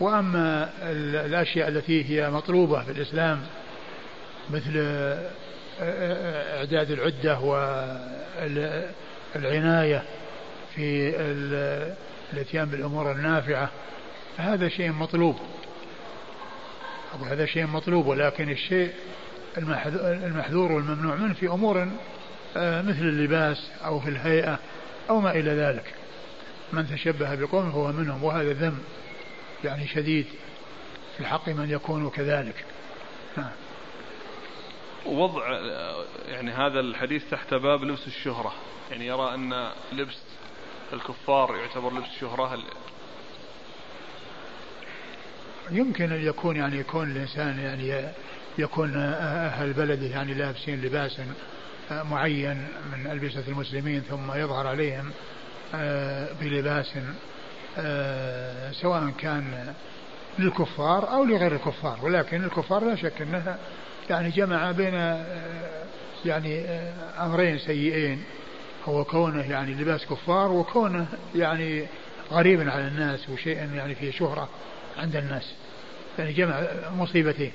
وأما الأشياء التي هي مطلوبة في الإسلام مثل إعداد العدة والعناية في الإتيان بالأمور النافعة هذا شيء مطلوب. هذا شيء مطلوب ولكن الشيء المحذور والممنوع منه في أمور آه، مثل اللباس أو في الهيئة أو ما إلى ذلك. من تشبه بقوم فهو منهم وهذا ذم يعني شديد. في حق من يكون كذلك. وضع يعني هذا الحديث تحت باب لبس الشهرة. يعني يرى أن لبس الكفار يعتبر لبس شهرة. يمكن أن يكون يعني يكون الإنسان يعني يكون أهل بلده يعني لابسين لباسا معين من ألبسة المسلمين ثم يظهر عليهم آه، بلباس آه، سواء كان للكفار أو لغير الكفار. ولكن الكفار لا شك أنها يعني جمع بين آه، يعني آه، أمرين سيئين. هو كونه يعني لباس كفار وكونه يعني غريبا على الناس وشيء يعني فيه شهرة عند الناس. يعني جمع مصيبتين.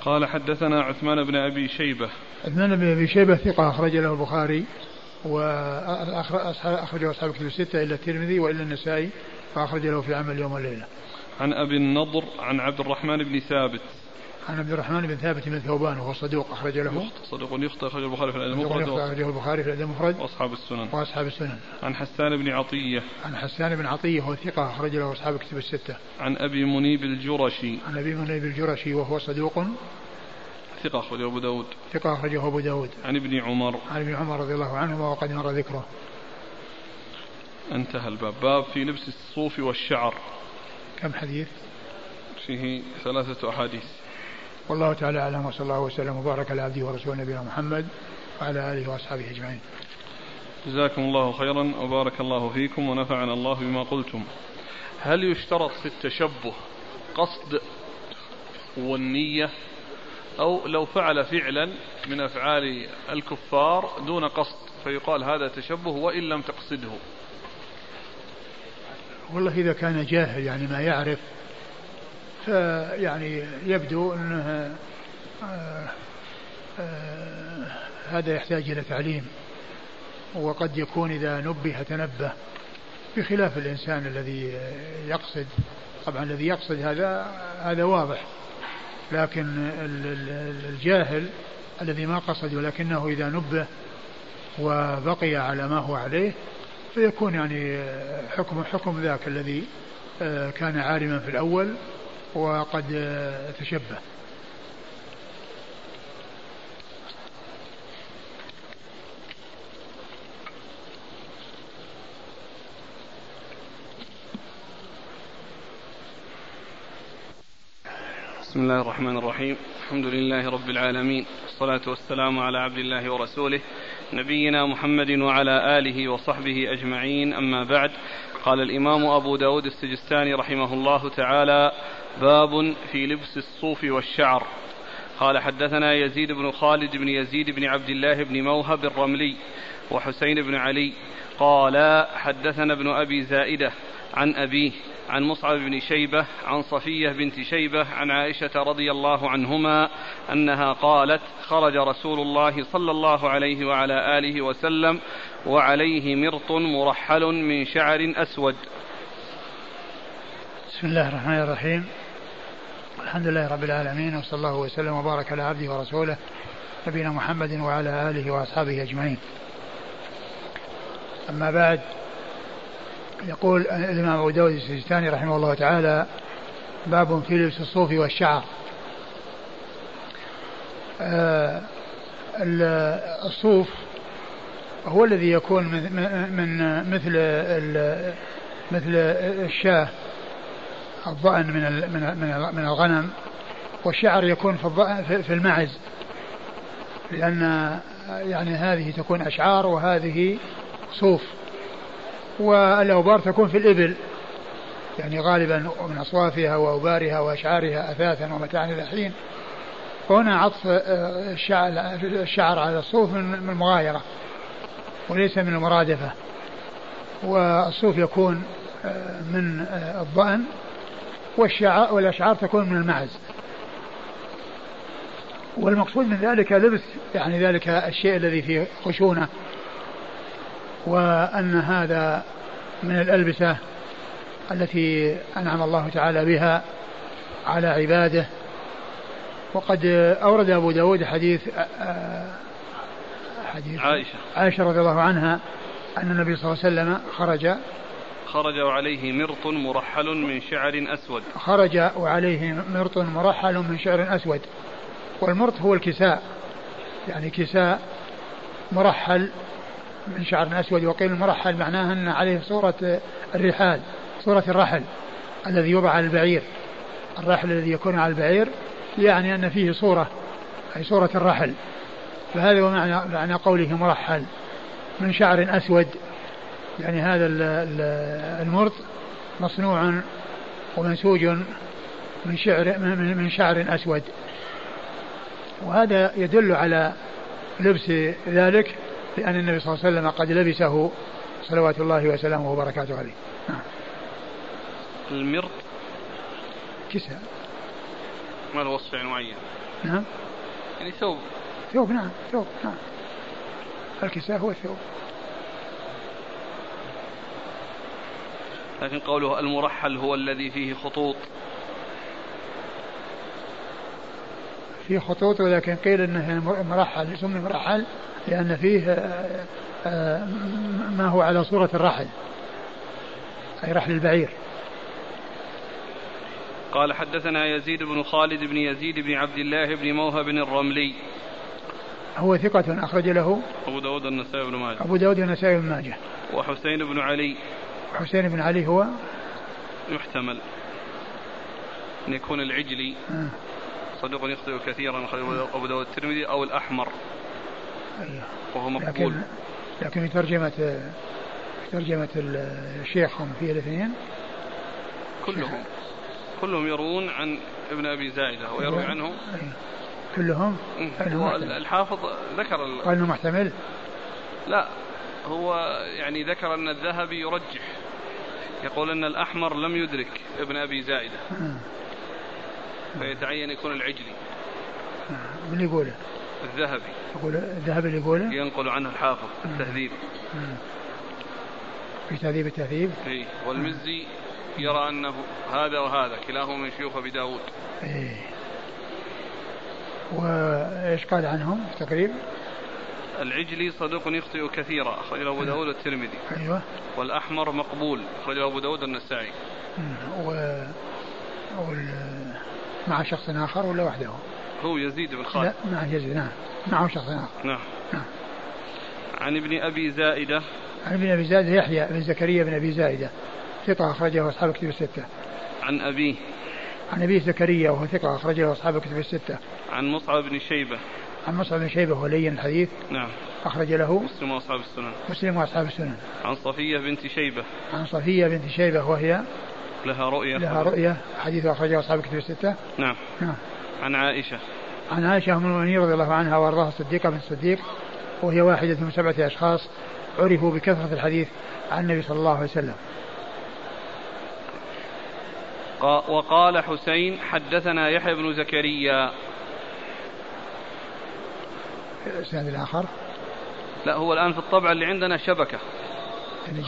قال حدثنا عثمان بن أبي شيبة عثمان بن أبي شيبة ثقة أخرج له البخاري واخرجه أصحاب الكتب الستة إلا الترمذي وإلا النسائي فأخرج له في عمل يوم والليله. عن أبي النضر عن عبد الرحمن بن ثابت عن عبد الرحمن بن ثابت بن ثوبان وهو صدوق أخرج له. صدوق يخطئ أخرج البخاري في الأدب المفرد أخرجه البخاري في الأدب المفرد وأصحاب السنن. وأصحاب السنن. عن حسان بن عطية. عن حسان بن عطية وهو ثقة أخرج له أصحاب الكتب الستة. عن أبي منيب الجرشي. عن أبي منيب الجرشي وهو صدوق ثقة أخرجه أبو داود. ثقة أخرجه أبو داود. عن ابن عمر. عن ابن عمر رضي الله عنهما وقد مر ذكره. انتهى الباب. باب في لبس الصوف والشعر. كم حديث؟ فيه ثلاثة أحاديث. والله تعالى أعلم وصلى الله وسلم وبارك على عبده ورسوله نبينا محمد وعلى آله وأصحابه أجمعين. جزاكم الله خيرا وبارك الله فيكم ونفعنا الله بما قلتم. هل يشترط في التشبه قصد والنية أو لو فعل فعلا من أفعال الكفار دون قصد فيقال هذا تشبه وإن لم تقصده والله إذا كان جاهل يعني ما يعرف فيعني يبدو أنه آه آه هذا يحتاج إلى تعليم وقد يكون إذا نبه تنبه بخلاف الإنسان الذي يقصد. طبعا الذي يقصد هذا هذا واضح لكن الجاهل الذي ما قصد ولكنه إذا نبه وبقي على ما هو عليه فيكون يعني حكم حكم ذاك الذي آه، كان عالما في الأول. وقد تشبه. بسم الله الرحمن الرحيم. الحمد لله رب العالمين. والصلاة والسلام على عبد الله ورسوله نبينا محمد وعلى آله وصحبه أجمعين. أما بعد قال الإمام أبو داود السجستاني رحمه الله تعالى باب في لبس الصوف والشعر. قال حدثنا يزيد بن خالد بن يزيد بن عبد الله بن موهب الرملي وحسين بن علي قال حدثنا ابن أبي زائدة عن أبيه عن مصعب بن شيبة عن صفية بنت شيبة عن عائشة رضي الله عنهما أنها قالت خرج رسول الله صلى الله عليه وعلى آله وسلم وعليه مرط مرحل من شعر أسود. بسم الله الرحمن الرحيم. الحمد لله رب العالمين وصلى الله وسلم وبارك على عبده ورسوله نبينا محمد وعلى آله وأصحابه أجمعين. أما بعد يقول الإمام أبو داود السجستاني رحمه الله تعالى باب في لبس الصوف والشعر. آه الصوف هو الذي يكون من, مثل مثل الشاة. الضأن من من من الغنم والشعر يكون في في المعز. لأن يعني هذه تكون أشعار وهذه صوف. والأوبار تكون في الإبل. يعني غالبا من أصوافها وأوبارها وأشعارها أثاثا ومتاعا إلى حين. فهنا عطف آه، الشعر, على الصوف من المغايرة وليس من المرادفة. والصوف يكون آه، من آه، والشعر والأشعار تكون من المعز. والمقصود من ذلك لبس يعني ذلك الشيء الذي فيه خشونة وأن هذا من الألبسة التي أنعم الله تعالى بها على عباده. وقد أورد أبو داود حديث حديث عائشة. عائشة رضي الله عنها أن النبي صلى الله عليه وسلم خرج خرج وعليه مرط مرحل من شعر أسود. خرج وعليه مرط مرحل من شعر أسود. والمرط هو الكساء. يعني كساء مرحل من شعر أسود. وقيل المرحل معناه أن عليه صورة الرحال صورة الرحل الذي يوضع على البعير. الرحل الذي يكون على البعير يعني أن فيه صورة أي صورة الرحل. فهذا هو معنى, معنى قوله مرحل من شعر أسود. يعني هذا المرط مصنوع ومنسوج من شعر من شعر أسود. وهذا يدل على لبس ذلك لأن النبي صلى الله عليه وسلم قد لبسه صلوات الله وسلامه وبركاته عليه. نعم. المرط كساء. ما له وصف معين؟ نعم. يعني ثوب. ثوب نعم ثوب نعم. الكساء هو الثوب. لكن قوله المرحل هو الذي فيه خطوط. فيه خطوط ولكن قيل إنه مرحل سمي مرحل لأن فيه آه، آه، ما هو على صورة الرحل أي رحل البعير. قال حدثنا يزيد بن خالد بن يزيد بن عبد الله بن موهب الرملي. هو ثقة أخرج له أبو داود النسائي بن ماجه. أبو داود النسائي بن ماجه. وحسين بن علي. حسين بن علي هو؟ يحتمل أن يكون العجلي آه. صدوق يخطئ كثيرا أبو داود الترمذي أو الأحمر. وهو مقبول. لكن, لكن في ترجمة في ترجمة الشيخ هم فيه الاثنين؟ كلهم. كلهم يروون عن ابن أبي زائده ويروي عنه كلهم؟ الحافظ ذكر قال إنه محتمل؟ لا. هو يعني ذكر أن الذهبي يرجح. يقول أن الأحمر لم يدرك ابن أبي زائدة. فيتعين يكون العجلي. من يقوله؟ الذهبي. يقول الذهبي اللي يقوله؟ ينقل عنه الحافظ التهذيب. في تهذيب التهذيب؟ اي والمزي يرى أنه هذا وهذا كلاهما من شيوخ ابي داود إيه. وإيش قال عنهم تقريبا؟ العجلي صدوق يخطئ كثيرا أخرجه أبو داود والترمذي أيوة. والأحمر مقبول أخرجه أبو داود والنسائي و... وال... مع شخص آخر ولا وحده؟ هو يزيد بن خالد. لا مع يزيد نعم. معه شخص آخر. نعم. نعم. عن ابن أبي زائدة. عن ابن أبي زائدة يحيى بن زكريا بن أبي زائدة. ثقة أخرجه أصحاب الكتب الستة. عن أبيه. عن أبي زكريا وهو ثقة أخرجه أصحاب الكتب الستة. عن مصعب بن شيبة. عن مصعب بن شيبة ولي الحديث. نعم. أخرج له مسلم وأصحاب السنن. مسلم وأصحاب السنن. عن صفية بنت شيبة. عن صفية بنت شيبة وهي لها رؤية. لها رؤية. حديث أخرجه أصحاب الكتب الستة. نعم. نعم. عن عائشة. عن عائشة أم المؤمنين رضي الله عنها وأرضاها الصديقة بنت الصديق. وهي واحدة من سبعة أشخاص عرفوا بكثرة الحديث عن النبي صلى الله عليه وسلم. وقال حسين حدثنا يحيى بن زكريا. الإسناد الآخر؟ لا هو الآن في الطبعة اللي عندنا شبكة.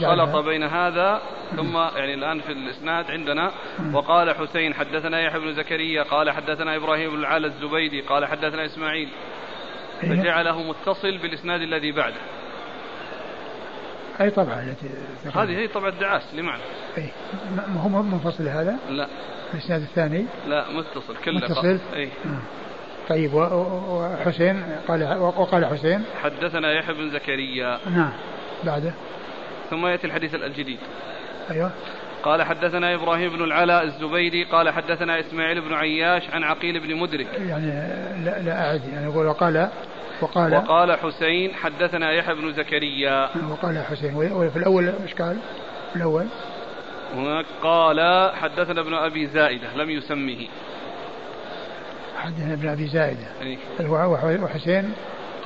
خلط بين هذا ثم يعني الآن في الإسناد عندنا. وقال حسين حدثنا يحيى بن زكريا قال حدثنا إبراهيم بن العلا الزبيدي قال حدثنا إسماعيل. إيه. فجعله متصل بالإسناد الذي بعده. أي طبعة التي هذه هي طبعة دعاس لمعنى ما هو منفصل هذا؟ لا. الإسناد الثاني؟ لا متصل كله متصل؟ أي. طيب وحسين قال وقال حسين. حدثنا يحيى بن زكريا. نعم بعده. ثم يأتي الحديث الجديد. أيوه. قال حدثنا إبراهيم بن العلاء الزبيدي قال حدثنا إسماعيل بن عياش عن عقيل بن مدرك. يعني لا, لا أعد يعني يقول وقال وقال وقال حسين حدثنا يحيى بن زكريا. وقال حسين وفي الأول إيش قال؟ الأول. هناك قال حدثنا ابن أبي زائدة لم يسمه. حدثنا ابن أبي زائده إيه؟ وحسين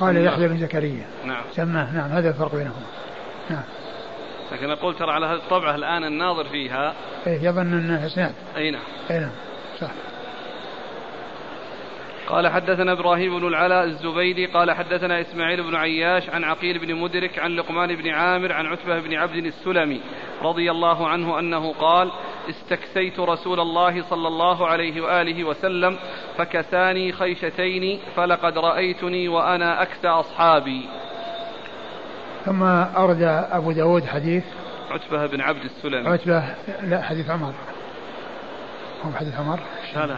قال نعم. يحيى بن زكريا. نعم. سماه. نعم هذا الفرق بينهما. نعم. لكن أقول ترى على هذه الطبعة الآن الناظر فيها. إيه يظن انه اسناد أي نعم. اي نعم. صح. قال حدثنا إبراهيم بن العلاء الزبيدي قال حدثنا إسماعيل بن عياش عن عقيل بن مدرك عن لقمان بن عامر عن عتبة بن عبد السلمي رضي الله عنه أنه قال استكسيت رسول الله صلى الله عليه وآله وسلم فكساني خيشتين فلقد رأيتني وأنا اكسى أصحابي. ثم أورد أبو داود حديث عتبة بن عبد السلمي. عتبة لا حديث عمر. هو حديث عمر؟ لا لا.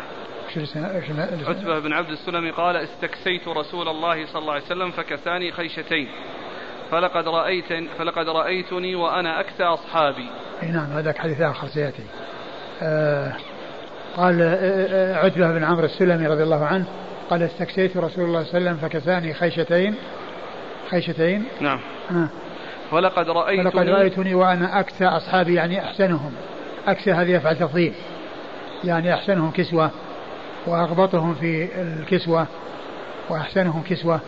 عتبة بن عبد السلمي قال استكسيت رسول الله صلى الله عليه وسلم فكساني خيشتين. فلقد رأيت فلقد رأيتني وأنا أكسى أصحابي. أي نعم هذاك حديث آخر سيأتي. آه قال آه، آه، عتبة بن عمرو السلمي رضي الله عنه قال استكسيت رسول الله صلى الله عليه وسلم فكساني خيشتين. خيشتين؟ نعم. آه. فلقد رأيتني. فلقد رأيتني وأنا أكسى أصحابي يعني أحسنهم. أكسى هذه يفعل تفضيل. يعني أحسنهم كسوة. وأغبطهم في الكسوة وأحسنهم كسوة.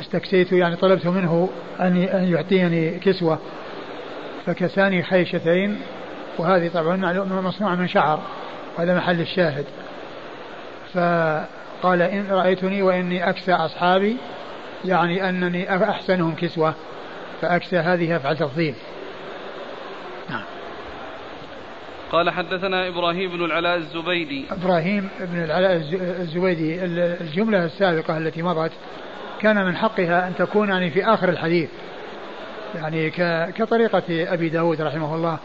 استكسيت يعني طلبت منه أن يعطيني كسوة. فكساني خيشتين وهذه طبعا مصنوعة من شعر وهذا محل الشاهد. فقال إن رأيتني وإني أكسى أصحابي يعني أنني أحسنهم كسوة فأكسى هذه أفعل تفضيل نعم قال حدثنا إبراهيم بن العلاء الزبيدي. إبراهيم بن العلاء الزبيدي الجملة السابقة التي مضت كان من حقها أن تكون يعني في آخر الحديث. يعني كطريقة أبي داود رحمه الله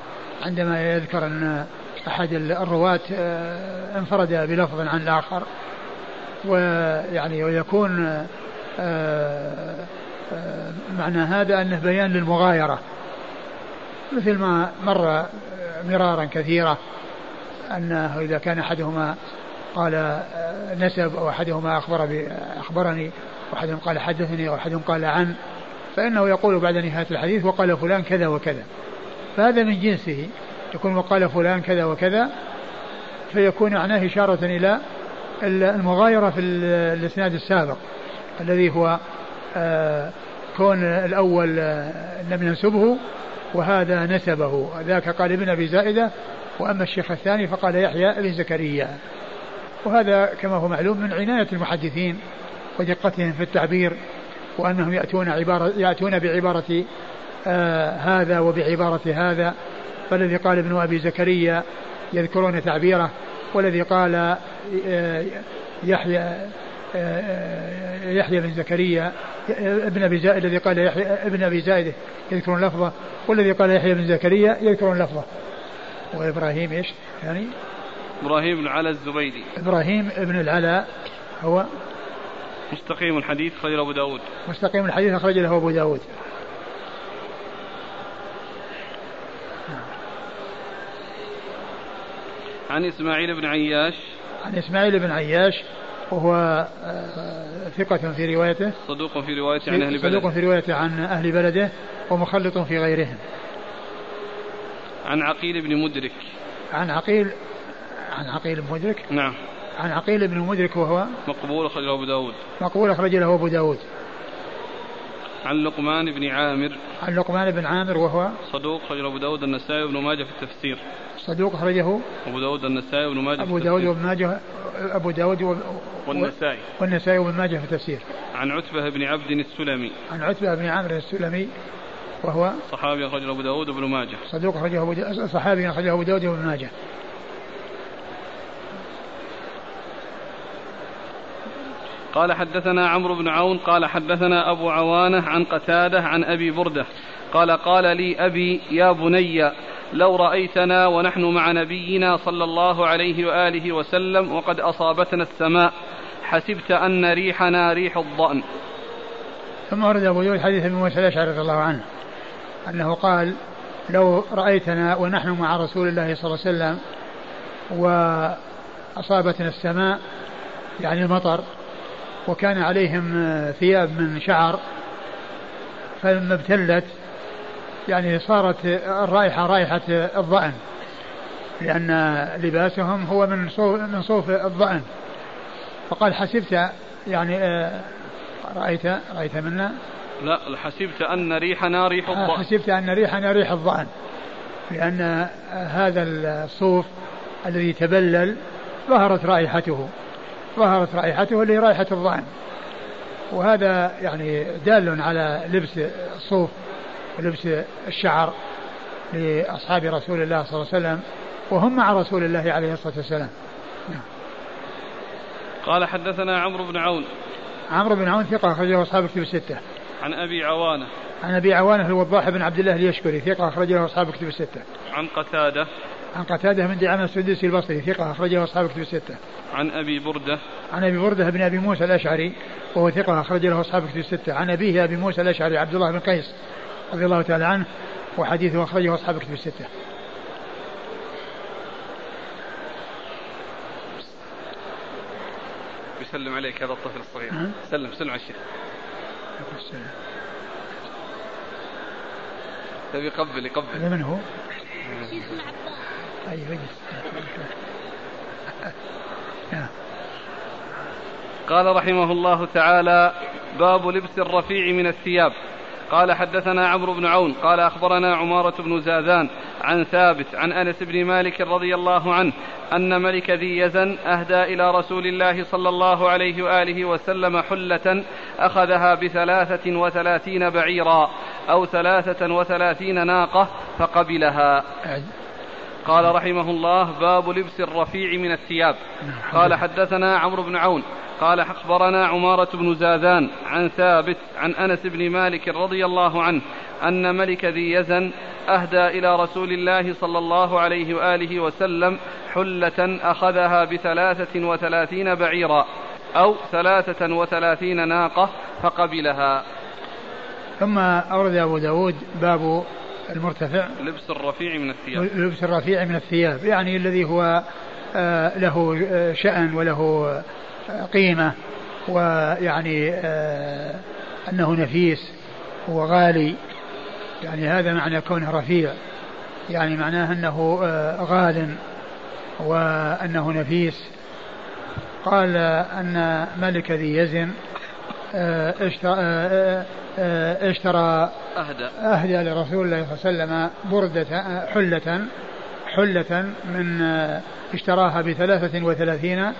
عندما يذكر أن أحد الرواة آه، انفرد بلفظ عن الآخر ويعني ويكون آه، آه، معنى هذا أنه بيان للمغايرة. مثل ما مر مرارا كثيرة أنه إذا كان أحدهما قال نسب أو أحدهما أخبر أخبرني وأحدهم قال حدثني أو أحدهم قال عن فإنه يقول بعد نهاية الحديث وقال فلان كذا وكذا. فهذا من جنسه. يكون وقال فلان كذا وكذا فيكون معناه إشارة إلى المغايرة في الإسناد السابق الذي هو آه، كون الأول آه، لم ينسبه وهذا نسبه. ذاك قال ابن أبي زائدة وأما الشيخ الثاني فقال يحيى بن زكريا. وهذا كما هو معلوم من عناية المحدثين ودقتهم في التعبير وأنهم يأتون عبارة يأتون بعبارة آه هذا وبعبارة هذا. فالذي قال ابن أبي زكريا يذكرون تعبيره والذي قال آه يحيى يحيى بن زكريا ابن أبي زائد الذي قال يحيى ابن أبي زائد يذكرون لفظه والذي قال يحيى بن زكريا يذكرون لفظه. وإبراهيم إيش؟ يعني إبراهيم بن العلاء الزبيدي. إبراهيم بن العلاء هو مستقيم الحديث خرج أبو داود. مستقيم الحديث اخرج له أبو داود. عن إسماعيل بن عياش. عن إسماعيل بن عياش وهو آه، ثقة في روايته. صدوق في روايته عن أهل بلده. صدوق في روايته عن أهل بلده ومخلط في غيرهم. عن عقيل بن مدرك. عن عقيل عن عقيل بن مدرك؟ نعم. عن عقيل بن مدرك وهو؟ مقبول أخرج له أبو داود. مقبول أخرج له أبو داود. عن لقمان بن عامر. عن لقمان بن عامر وهو؟ صدوق أخرجه أبو داود النسائي وابن ماجه في التفسير. صدوق أخرجه أبو داود النسائي وابن ماجه أبو داود وابن ماجه أبو داود. والنسائي. والنسائي وابن ماجه في التفسير. عن عتبة بن عبد السلمي. عن عتبة بن عامر السلمي وهو صحابي أخرجه أبو داود وابن ماجه. صدوق أخرجه أبو صحابي أخرجه أبو داود وابن ماجه. قال حدثنا عمرو بن عون قال حدثنا أبو عوانة عن قتادة عن أبي بردة. قال قال لي أبي يا بني لو رأيتنا ونحن مع نبينا صلى الله عليه وآله وسلم وقد أصابتنا السماء حسبت أن ريحنا ريح الضأن. ثم ورد أبو داود حديث ابن موسى الأشعري رضي الله عنه أنه قال لو رأيتنا ونحن مع رسول الله صلى الله عليه وسلم وأصابتنا السماء يعني المطر وكان عليهم ثياب من شعر فلما ابتلت يعني صارت الرائحة رائحة الظأن لأن لباسهم هو من صوف من صوف الظأن فقال حسبت يعني آه، رأيت رأيت منا لا حسبت أن ريحنا ريح آه، الظأن حسبت أن ريحنا ريح الظأن لأن هذا الصوف الذي تبلل ظهرت رائحته ظهرت رائحته اللي رائحة الظأن وهذا يعني دال على لبس الصوف ولبس الشعر لأصحاب رسول الله صلى الله عليه وسلم وهم مع رسول الله عليه الصلاة والسلام. قال حدثنا عمرو بن عون عمرو بن عون ثقة أخرجه أصحاب كتب الستة عن أبي عوانة عن أبي عوانة الوضاح بن عبد الله اليشكري ثقة أخرجه أصحاب كتب الستة عن قتادة عن قتادة من دعامة السدوسي البصري ثقة أخرجه أصحاب كتب الستة. عن أبي بردة. عن أبي بردة بن أبي موسى الأشعري وهو ثقة أخرج له أصحاب كتب الستة. عن أبيه أبي موسى الأشعري عبد الله بن قيس رضي الله تعالى عنه وحديثه أخرجه أصحاب كتب الستة. يسلم عليك هذا الطفل الصغير. أه؟ سلم سلم على الشيخ. تبي يقبل يقبل. من هو؟ أي مجلس قال رحمه الله تعالى باب لبس الرفيع من الثياب قال حدثنا عمرو بن عون قال أخبرنا عمارة بن زادان عن ثابت عن أنس بن مالك رضي الله عنه أن ملك ذي يزن أهدى إلى رسول الله صلى الله عليه وآله وسلم حلة أخذها بثلاثة وثلاثين بعيرا أو ثلاثة وثلاثين ناقة فقبلها قال رحمه الله باب لبس الرفيع من الثياب. قال حدثنا عمرو بن عون قال أخبرنا عمارة بن زادان عن ثابت عن أنس بن مالك رضي الله عنه أن ملك ذي يزن أهدى إلى رسول الله صلى الله عليه وآله وسلم حلة أخذها بثلاثة وثلاثين بعيرا أو ثلاثة وثلاثين ناقة فقبلها. ثم أورد أبو داود باب المرتفع. لبس الرفيع من الثياب. لبس الرفيع من الثياب يعني الذي هو آه، له آه، شأن وله قيمة ويعني أنه نفيس وغالي. يعني هذا معنى كونه رفيع. يعني معناه أنه غال وأنه نفيس. قال أن ملك ذي يزن آه، اشترى, آه، آه، اشترى أهدى أهدى لرسول الله صلى الله عليه وسلم بردة حلة حلة من اشتراها بثلاثة وثلاثين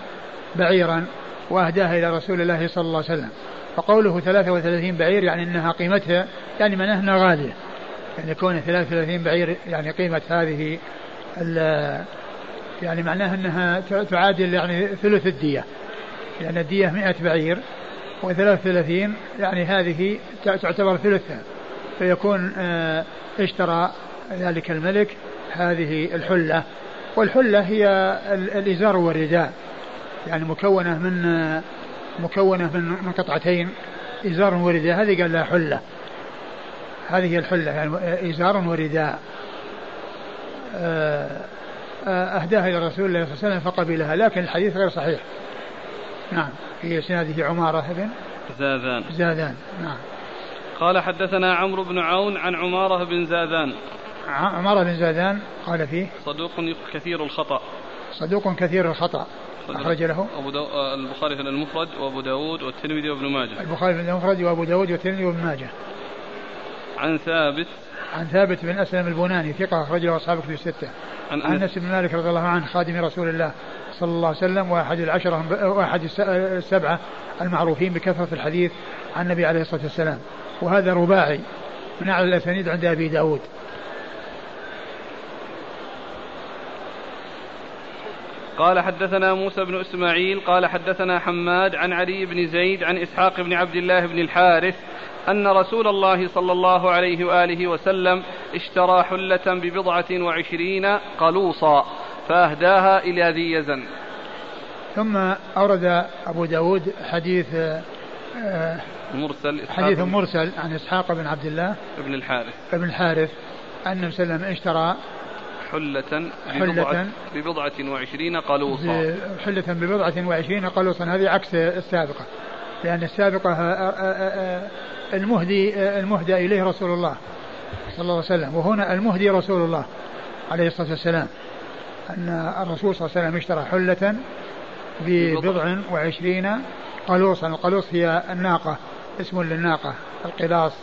بعيرا وأهداها إلى رسول الله صلى الله عليه وسلم. فقوله ثلاثة وثلاثين بعير يعني أنها قيمتها يعني معناها أنها غالية. يعني كون ثلاثة وثلاثين بعير يعني قيمة هذه يعني معناها أنها تعادل يعني ثلث الدية. لأن يعني الدية مئة بعير وثلاث ثلاثين يعني هذه تعتبر ثلثها. فيكون آه، اشترى ذلك الملك هذه الحلة. والحلة هي الإزار والرداء. يعني مكونة من آه، مكونة من قطعتين إزار ورداء هذه قال لها حلة. هذه هي الحلة يعني آه، إزار ورداء أهداها إلى رسول الله صلى الله عليه وسلم فقبلها لكن الحديث غير صحيح. نعم في إسناده عمارة بن زاذان. زاذان نعم. قال حدثنا عمرو بن عون عن عمارة بن زاذان. عمارة بن زاذان قال فيه صدوق كثير الخطأ. صدوق كثير الخطأ. أخرج له. أبو دو... البخاري في المفرد وأبو داود والترمذي وابن ماجه. البخاري في المفرد وأبو داود والترمذي وابن ماجه. عن ثابت. عن ثابت بن أسلم البناني ثقة أخرج له أصحاب كتب الستة. عن أنس بن مالك رضي الله عنه خادم رسول الله صلى الله عليه وسلم واحد العشرة واحد السبعة المعروفين بكثرة الحديث عن النبي عليه الصلاة والسلام. وهذا رباعي من أعلى الأسانيد عند أبي داود. قال حدثنا موسى بن إسماعيل قال حدثنا حماد عن علي بن زيد عن إسحاق بن عبد الله بن الحارث أن رسول الله صلى الله عليه وآله وسلم اشترى حلة ببضعة وعشرين قلوصا فأهداها إلى ذي يزن. ثم أورد أبو داود حديث آه، مرسل حديث مرسل عن إسحاق بن عبد الله بن الحارث. ابن الحارث ان النبي صلى الله عليه وسلم اشترى حلة ببضعة, ببضعة وعشرين قلوصا. حلة ببضعة وعشرين قلوصا. هذه عكس السابقة لأن السابقة آه، آه، المهدي المهدى إليه رسول الله صلى الله عليه وسلم. وهنا المهدي رسول الله عليه الصلاة والسلام أن الرسول صلى الله عليه وسلم اشترى حلة ببضع. وعشرين قلوصا. القلوص هي الناقة اسم للناقة القلاص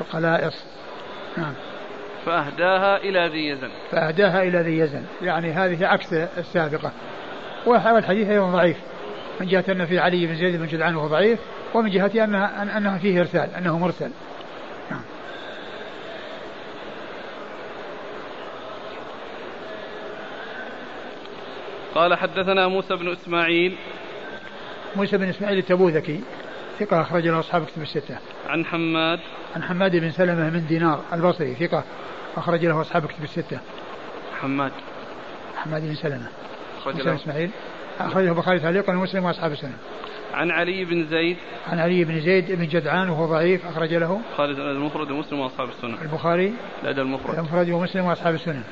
القلائص. نعم. فأهداها إلى ذي يزن. فأهداها إلى ذي يزن. يعني هذه عكس السابقة. والحديث أيضا ضعيف. من جهة أن في علي بن زيد بن جدعان وهو ضعيف ومن جهة أنها أنه فيه إرسال أنه مرسل. قال حدثنا موسى بن إسماعيل. موسى بن إسماعيل التبوذكي ثقة أخرج له أصحاب كتب الستة. عن حماد. عن حماد بن سلمة من دينار البصري ثقة. أخرج له أصحاب كتب الستة. حماد. حماد بن سلمة. أخرج له. إسماعيل. أخرجه البخاري تعليقا ومسلم وأصحاب السنة. عن علي بن زيد. عن علي بن زيد بن جدعان وهو ضعيف أخرج له. خالد المفرد ومسلم وأصحاب السنة. البخاري. الأدب المفرد. المفرد ومسلم وأصحاب السنة.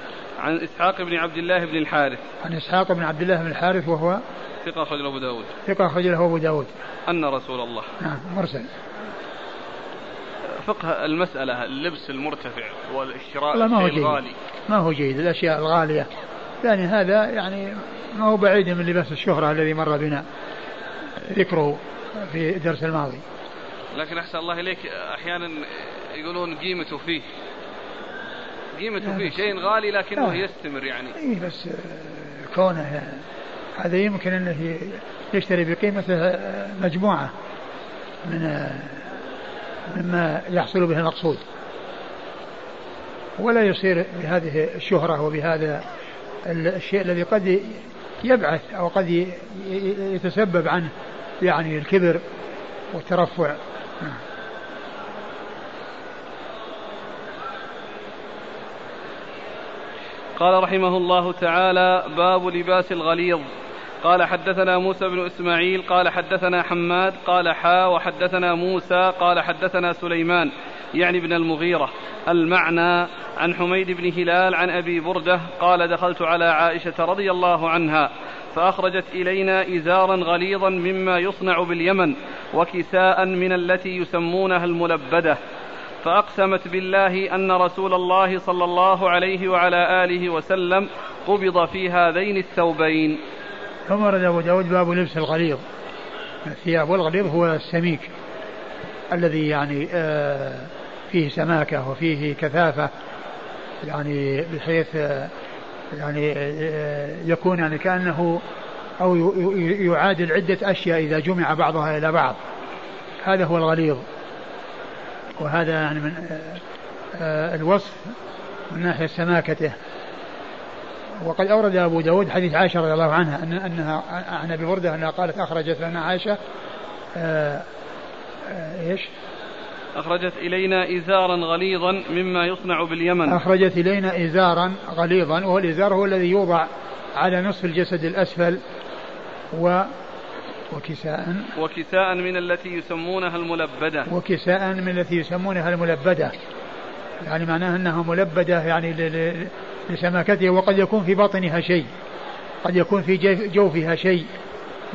عن إسحاق بن عبد الله بن الحارث. عن إسحاق بن عبد الله بن الحارث وهو ثقة أخرج له أبو داود. ثقة أخرج له أبو داود. أن رسول الله. نعم مرسل. فقه المسألة اللبس المرتفع والشراء ما هو جيد. الغالي. ما هو جيد الأشياء الغالية. يعني هذا يعني ما هو بعيد من لباس الشهرة الذي مر بنا ذكره في الدرس الماضي. لكن أحسن الله إليك أحيانا يقولون قيمته فيه. قيمته فيه شيء غالي لكنه لا. يستمر يعني. إي بس كونه هذا يمكن انه يشتري بقيمته مجموعة من مما يحصل به المقصود ولا يصير بهذه الشهرة وبهذا الشيء الذي قد يبعث أو قد يتسبب عنه يعني الكبر والترفع. قال رحمه الله تعالى باب لباس الغليظ قال حدثنا موسى بن إسماعيل قال حدثنا حماد قال حا وحدثنا موسى قال حدثنا سليمان يعني ابن المغيرة. المعنى عن حميد بن هلال عن أبي بردة قال دخلت على عائشة رضي الله عنها فأخرجت إلينا إزارا غليظا مما يصنع باليمن وكساء من التي يسمونها الملبدة. فأقسمت بالله أن رسول الله صلى الله عليه وعلى آله وسلم قبض في هذين الثوبين. ثم ورد أبو داود باب لبس الغليظ. الثياب والغليظ هو السميك الذي يعني آه، فيه سماكة وفيه كثافة يعني بحيث آه، يعني آه، يكون يعني كأنه أو يعادل عدة أشياء إذا جمع بعضها إلى بعض. هذا هو الغليظ. وهذا يعني من الوصف من ناحية سماكته. وقد أورد أبو داود حديث عائشة رضي الله عنها أن أنها عن أبي بردة أنها قالت أخرجت لنا عائشة آآ آآ إيش؟ أخرجت إلينا إزارا غليظا مما يصنع باليمن. أخرجت إلينا إزارا غليظا وهو الإزار هو الذي يوضع على نصف الجسد الأسفل و وكساء. وكساء من التي يسمونها الملبدة. وكساء من التي يسمونها الملبدة. يعني معناها أنها ملبدة يعني لسماكتها وقد يكون في باطنها شيء قد يكون في جوفها شيء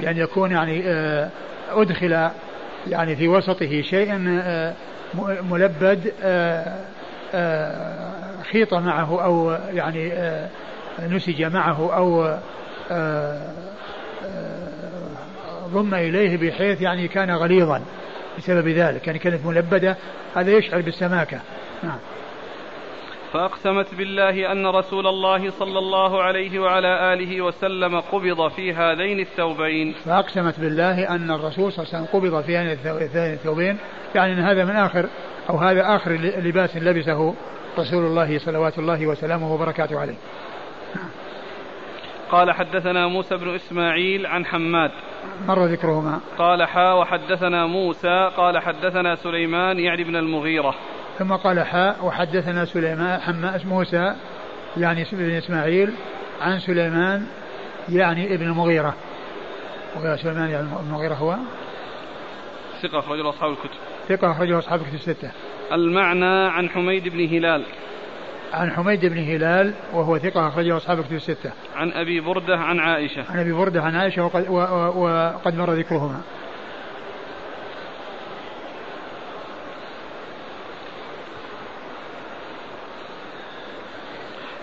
يعني يكون يعني آه، أدخل يعني في وسطه شيء آه، ملبد آه، خيط معه أو يعني نسج معه أو ضم إليه بحيث يعني كان غليظا بسبب ذلك يعني كانت ملبدة هذا يشعر بالسماكة. نعم. فأقسمت بالله أن رسول الله صلى الله عليه وعلى آله وسلم قبض في هذين الثوبين. فأقسمت بالله أن الرسول صلى الله عليه وسلم قبض في هذين الثوبين. يعني أن هذا من آخر أو هذا آخر لباس لبسه رسول الله صلوات الله وسلامه وبركاته عليه. قال حدثنا موسى بن إسماعيل عن حماد. مر ذكرهما. قال حا وحدثنا موسى قال حدثنا سليمان يعني بن المغيرة. ثم قال حاء وحدثنا سليمان حما موسى يعني بن إسماعيل عن سليمان يعني ابن المغيرة وسليمان يعني المغيرة هو. ثقة أخرجه أصحاب الكتب. ثقة أخرجه أصحاب الكتب الستة. المعنى عن حميد بن هلال. عن حميد بن هلال وهو ثقة أخرجه أصحاب الكتب الستة. عن أبي بردة عن عائشة. عن أبي بردة عن عائشة وقد, وقد مر ذكرهما.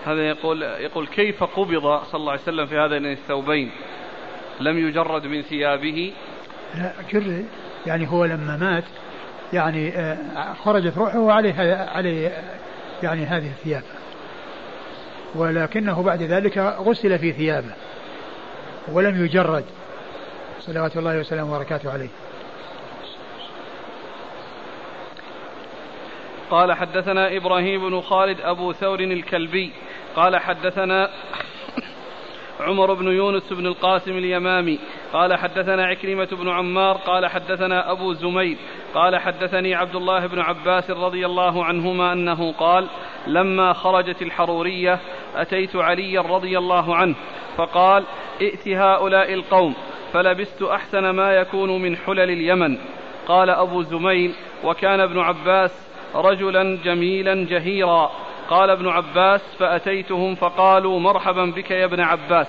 هذا يقول يقول كيف قبض صلى الله عليه وسلم في هذين الثوبين؟ لم يجرد من ثيابه؟ لا جر يعني هو لما مات يعني آه، خرجت روحه وعليه عليه يعني هذه الثياب. ولكنه بعد ذلك غسل في ثيابه ولم يجرد. صلوات الله وسلامه وبركاته عليه. قال حدثنا إبراهيم بن خالد أبو ثور الكلبي. قال حدثنا عمر بن يونس بن القاسم اليمامي قال حدثنا عكرمة بن عمار قال حدثنا أبو زميل قال حدثني عبد الله بن عباس رضي الله عنهما أنه قال لما خرجت الحرورية أتيت عليا رضي الله عنه فقال ائت هؤلاء القوم فلبست أحسن ما يكون من حلل اليمن قال أبو زميل وكان ابن عباس رجلا جميلا جهيرا قال ابن عباس فأتيتهم فقالوا مرحبا بك يا ابن عباس.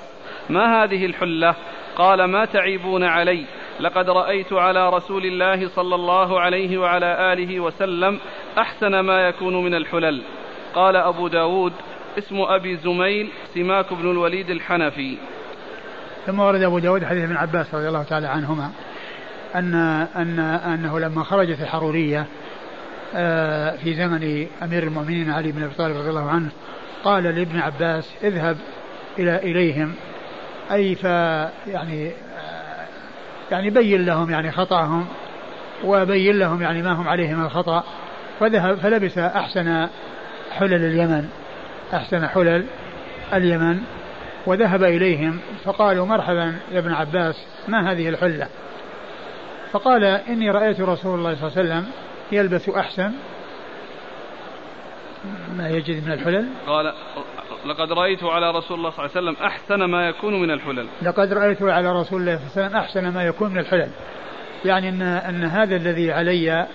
ما هذه الحلة؟ قال ما تعيبون علي. لقد رأيت على رسول الله صلى الله عليه وعلى آله وسلم أحسن ما يكون من الحلل. قال أبو داود اسم أبي زميل سماك بن الوليد الحنفي. ثم ورد أبو داود حديث ابن عباس رضي الله تعالى عنهما أن أن أنه لما خرجت الحرورية في زمن أمير المؤمنين علي بن أبي طالب رضي الله عنه قال لابن عباس اذهب إلى إليهم. أي ف يعني آه، يعني بين لهم يعني خطأهم وبين لهم يعني ما هم عليه من الخطأ فذهب فلبس أحسن حلل اليمن أحسن حلل اليمن وذهب إليهم فقالوا مرحبا يا ابن عباس ما هذه الحلة؟ فقال إني رأيت رسول الله صلى الله عليه وسلم يلبس أحسن ما يجد من الحلل؟ قال لقد رأيت على رسول الله صلى الله عليه وسلم أحسن ما يكون من الحلل. لقد رأيت على رسول الله صلى الله عليه وسلم أحسن ما يكون من الحلل. يعني أن أن هذا الذي علي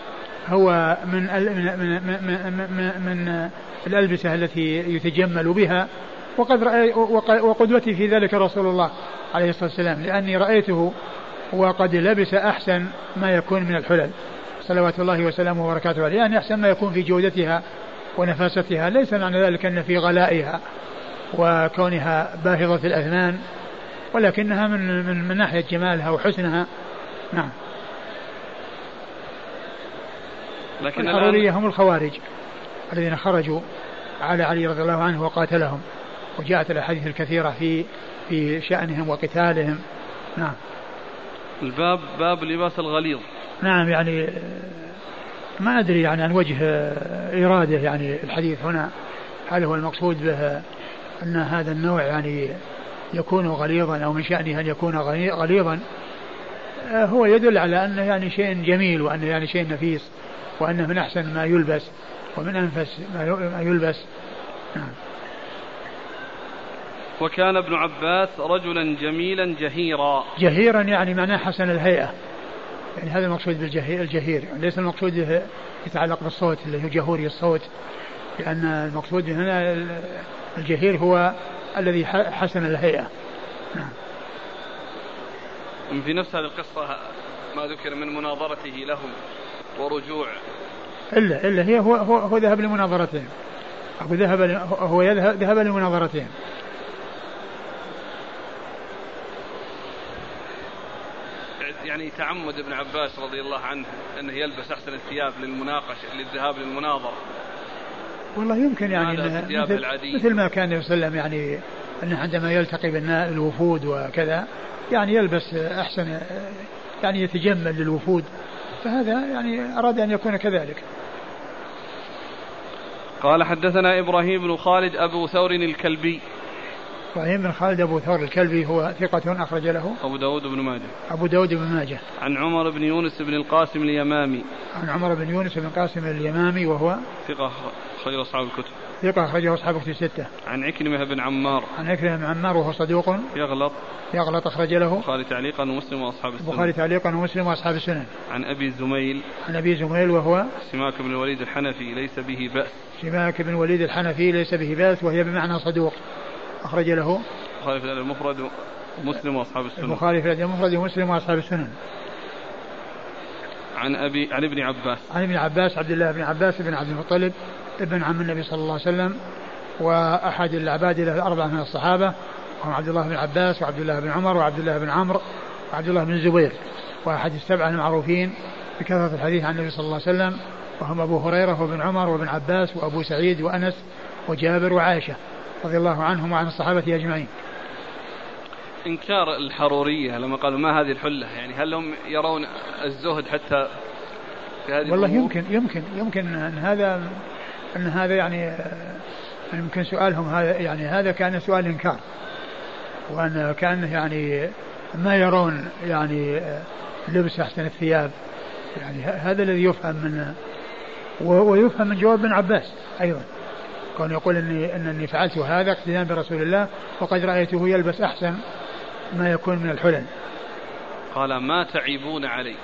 هو من من من, من, من, الألبسة التي يتجمل بها وقد رأي وقدوتي في ذلك رسول الله عليه الصلاة والسلام لأني رأيته وقد لبس أحسن ما يكون من الحلل. صلوات الله وسلامه وبركاته عليه يعني أحسن ما يكون في جودتها ونفاستها ليس معنى ذلك أن في غلائها وكونها باهظة الأثمان ولكنها من من, من ناحية جمالها وحسنها. نعم. لكن الحرورية هم الخوارج الذين خرجوا على علي رضي الله عنه وقاتلهم وجاءت الأحاديث الكثيرة في في شأنهم وقتالهم. نعم. الباب باب لباس الغليظ. نعم يعني ما أدري يعني عن وجه إرادة يعني الحديث هنا هل هو المقصود به أن هذا النوع يعني يكون غليظا أو من شأنه أن يكون غليظا؟ هو يدل على أنه يعني شيء جميل وأنه يعني شيء نفيس وأنه من أحسن ما يلبس ومن أنفس ما يلبس. نعم. وكان ابن عباس رجلا جميلا جهيرا. جهيرا يعني معناه حسن الهيئة. يعني هذا المقصود بالجهير الجهير يعني ليس المقصود يتعلق بالصوت اللي هو جهوري الصوت. لأن المقصود هنا الجهير هو الذي حسن الهيئة. نعم. في نفس هذه القصة ما ذكر من مناظرته لهم ورجوع؟ إلا إلا هي هو هو, هو ذهب لمناظرتهم. أو ذهب هو يذهب ذهب لمناظرتهم. يعني تعمد ابن عباس رضي الله عنه أنه يلبس أحسن الثياب للمناقشة للذهاب للمناظرة. والله يمكن يعني مثل, مثل ما كان يسلم يعني أنه عندما يلتقي بالوفود وكذا يعني يلبس أحسن يعني يتجمل للوفود. فهذا يعني أراد أن يكون كذلك. قال حدثنا إبراهيم بن خالد أبو ثور الكلبي. إبراهيم بن خالد أبو ثور الكلبي هو ثقة أخرج له أبو داود وابن ماجه أبو داود وابن ماجه عن عمر بن يونس بن القاسم اليمامي عن عمر بن يونس بن القاسم اليمامي وهو ثقة أخرج أصحاب الكتب ثقة أخرجه أصحاب الكتب الستة. عن عكرمة بن عمار. عن عكرمة بن عمار وهو صدوق. يغلط. يغلط أخرج له. البخاري تعليقا ومسلم وأصحاب السنن. البخاري تعليقا ومسلم وأصحاب السنن. عن أبي زميل. عن أبي زميل وهو. سماك بن الوليد الحنفي ليس به بأس. سماك بن الوليد الحنفي ليس به بأس وهي بمعنى صدوق. أخرج له. البخاري في المفرد ومسلم وأصحاب السنن. البخاري في المفرد ومسلم وأصحاب السنن. عن أبي عن ابن عباس. عن ابن عباس عبد الله بن عباس بن عبد المطلب ابن عم النبي صلى الله عليه وسلم وأحد العباد الأربعة من الصحابة وهم عبد الله بن عباس وعبد الله بن عمر وعبد الله بن عمرو وعبد الله بن الزبير وأحد السبعة المعروفين بكثرة الحديث عن النبي صلى الله عليه وسلم وهم أبو هريرة وابن عمر وابن عباس وأبو سعيد وأنس وجابر وعائشة رضي الله عنهم وعن الصحابة أجمعين. إنكار الحرورية لما قالوا ما هذه الحلة يعني هل هم يرون الزهد حتى في هذه والله يمكن يمكن يمكن أن هذا أن هذا يعني يمكن سؤالهم هذا يعني هذا كان سؤال إنكار. وأن كان يعني ما يرون يعني لبس أحسن الثياب يعني هذا الذي يفهم من ويفهم من جواب ابن عباس أيضا. كون يقول اني إنني فعلت هذا اقتداء برسول الله وقد رأيته يلبس أحسن ما يكون من الحلل. قال ما تعيبون علي